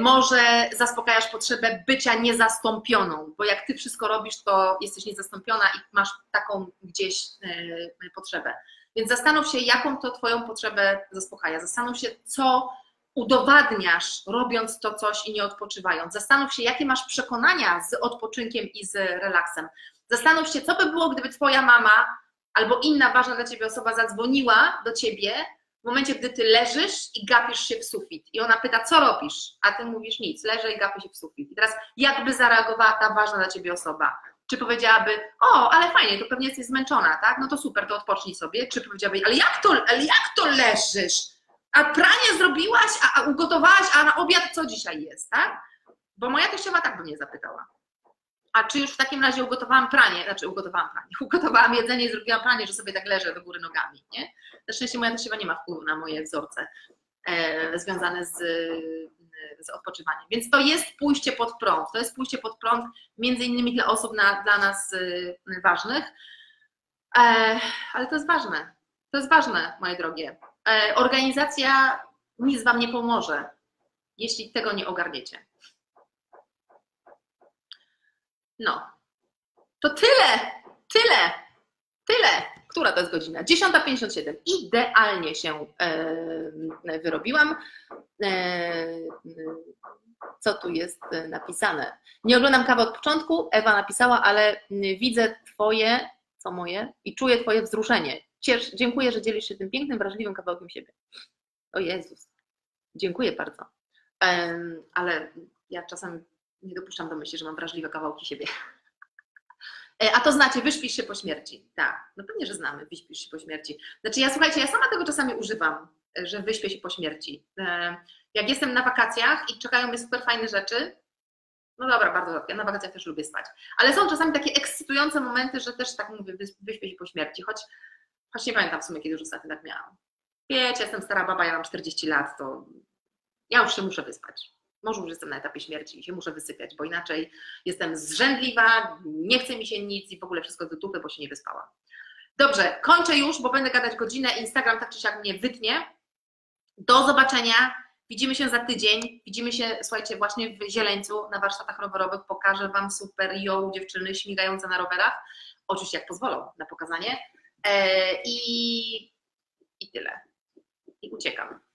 może zaspokajasz potrzebę bycia niezastąpioną, bo jak ty wszystko robisz, to jesteś niezastąpiona i masz taką gdzieś e, potrzebę. Więc zastanów się, jaką to Twoją potrzebę zaspokaja. Zastanów się, co udowadniasz, robiąc to coś i nie odpoczywając. Zastanów się, jakie masz przekonania z odpoczynkiem i z relaksem. Zastanów się, co by było, gdyby Twoja mama albo inna ważna dla Ciebie osoba zadzwoniła do Ciebie momencie, gdy ty leżysz i gapisz się w sufit i ona pyta, co robisz, a ty mówisz nic, leżę i gapię się w sufit. I teraz jakby zareagowała ta ważna dla ciebie osoba? Czy powiedziałaby, o, ale fajnie, to pewnie jesteś zmęczona, tak? No to super, to odpocznij sobie. Czy powiedziałaby, ale jak to, ale jak to leżysz? A pranie zrobiłaś, a, a ugotowałaś, a na obiad co dzisiaj jest, tak? Bo moja teściowa tak by mnie zapytała a czy już w takim razie ugotowałam pranie, znaczy ugotowałam pranie, [LAUGHS] ugotowałam jedzenie i zrobiłam pranie, że sobie tak leżę do góry nogami, nie? Na szczęście moja teściowa nie ma wpływu na moje wzorce e, związane z, z odpoczywaniem. Więc to jest pójście pod prąd, to jest pójście pod prąd między innymi dla osób na, dla nas y, ważnych, e, ale to jest ważne, to jest ważne, moje drogie. E, organizacja nic Wam nie pomoże, jeśli tego nie ogarniecie. No. To tyle, tyle, tyle. która to jest godzina? 10.57. Idealnie się e, wyrobiłam. E, co tu jest napisane? Nie oglądam kawy od początku, Ewa napisała, ale widzę Twoje, co moje, i czuję Twoje wzruszenie. Ciesz, dziękuję, że dzielisz się tym pięknym, wrażliwym kawałkiem siebie. O Jezus. Dziękuję bardzo. Um, ale ja czasem nie dopuszczam do myśli, że mam wrażliwe kawałki siebie. [LAUGHS] E, a to znacie, wyśpisz się po śmierci. Tak, no pewnie, że znamy, wyśpisz się po śmierci. Znaczy ja słuchajcie, ja sama tego czasami używam, że wyśpię się po śmierci. E, jak jestem na wakacjach i czekają mnie super fajne rzeczy, no dobra, bardzo rzadko, ja na wakacjach też lubię spać. Ale są czasami takie ekscytujące momenty, że też tak mówię, wyśpię się po śmierci, choć, choć nie pamiętam w sumie, kiedy już ostatnio tak miałam. Wiecie, jestem stara baba, ja mam 40 lat, to ja już się muszę wyspać. Może już jestem na etapie śmierci i się muszę wysypiać, bo inaczej jestem zrzędliwa, nie chce mi się nic i w ogóle wszystko do dupy, bo się nie wyspałam. Dobrze, kończę już, bo będę gadać godzinę. Instagram tak czy siak mnie wytnie. Do zobaczenia. Widzimy się za tydzień. Widzimy się, słuchajcie, właśnie w Zieleńcu na warsztatach rowerowych. Pokażę Wam super yo dziewczyny śmigające na rowerach. Oczywiście jak pozwolą na pokazanie. Eee, I, I tyle. I uciekam.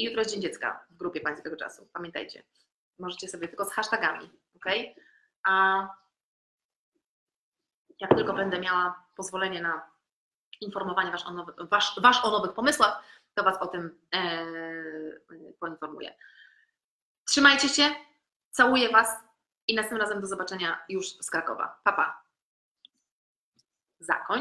I jutro jest Dzień Dziecka w grupie Pańskiego Czasu. Pamiętajcie. Możecie sobie tylko z hashtagami, ok? A jak tylko będę miała pozwolenie na informowanie was o, nowy, wasz, wasz o nowych pomysłach, to Was o tym e, poinformuję. Trzymajcie się, całuję Was i następnym razem do zobaczenia już z Krakowa. Papa. Pa. Zakończ.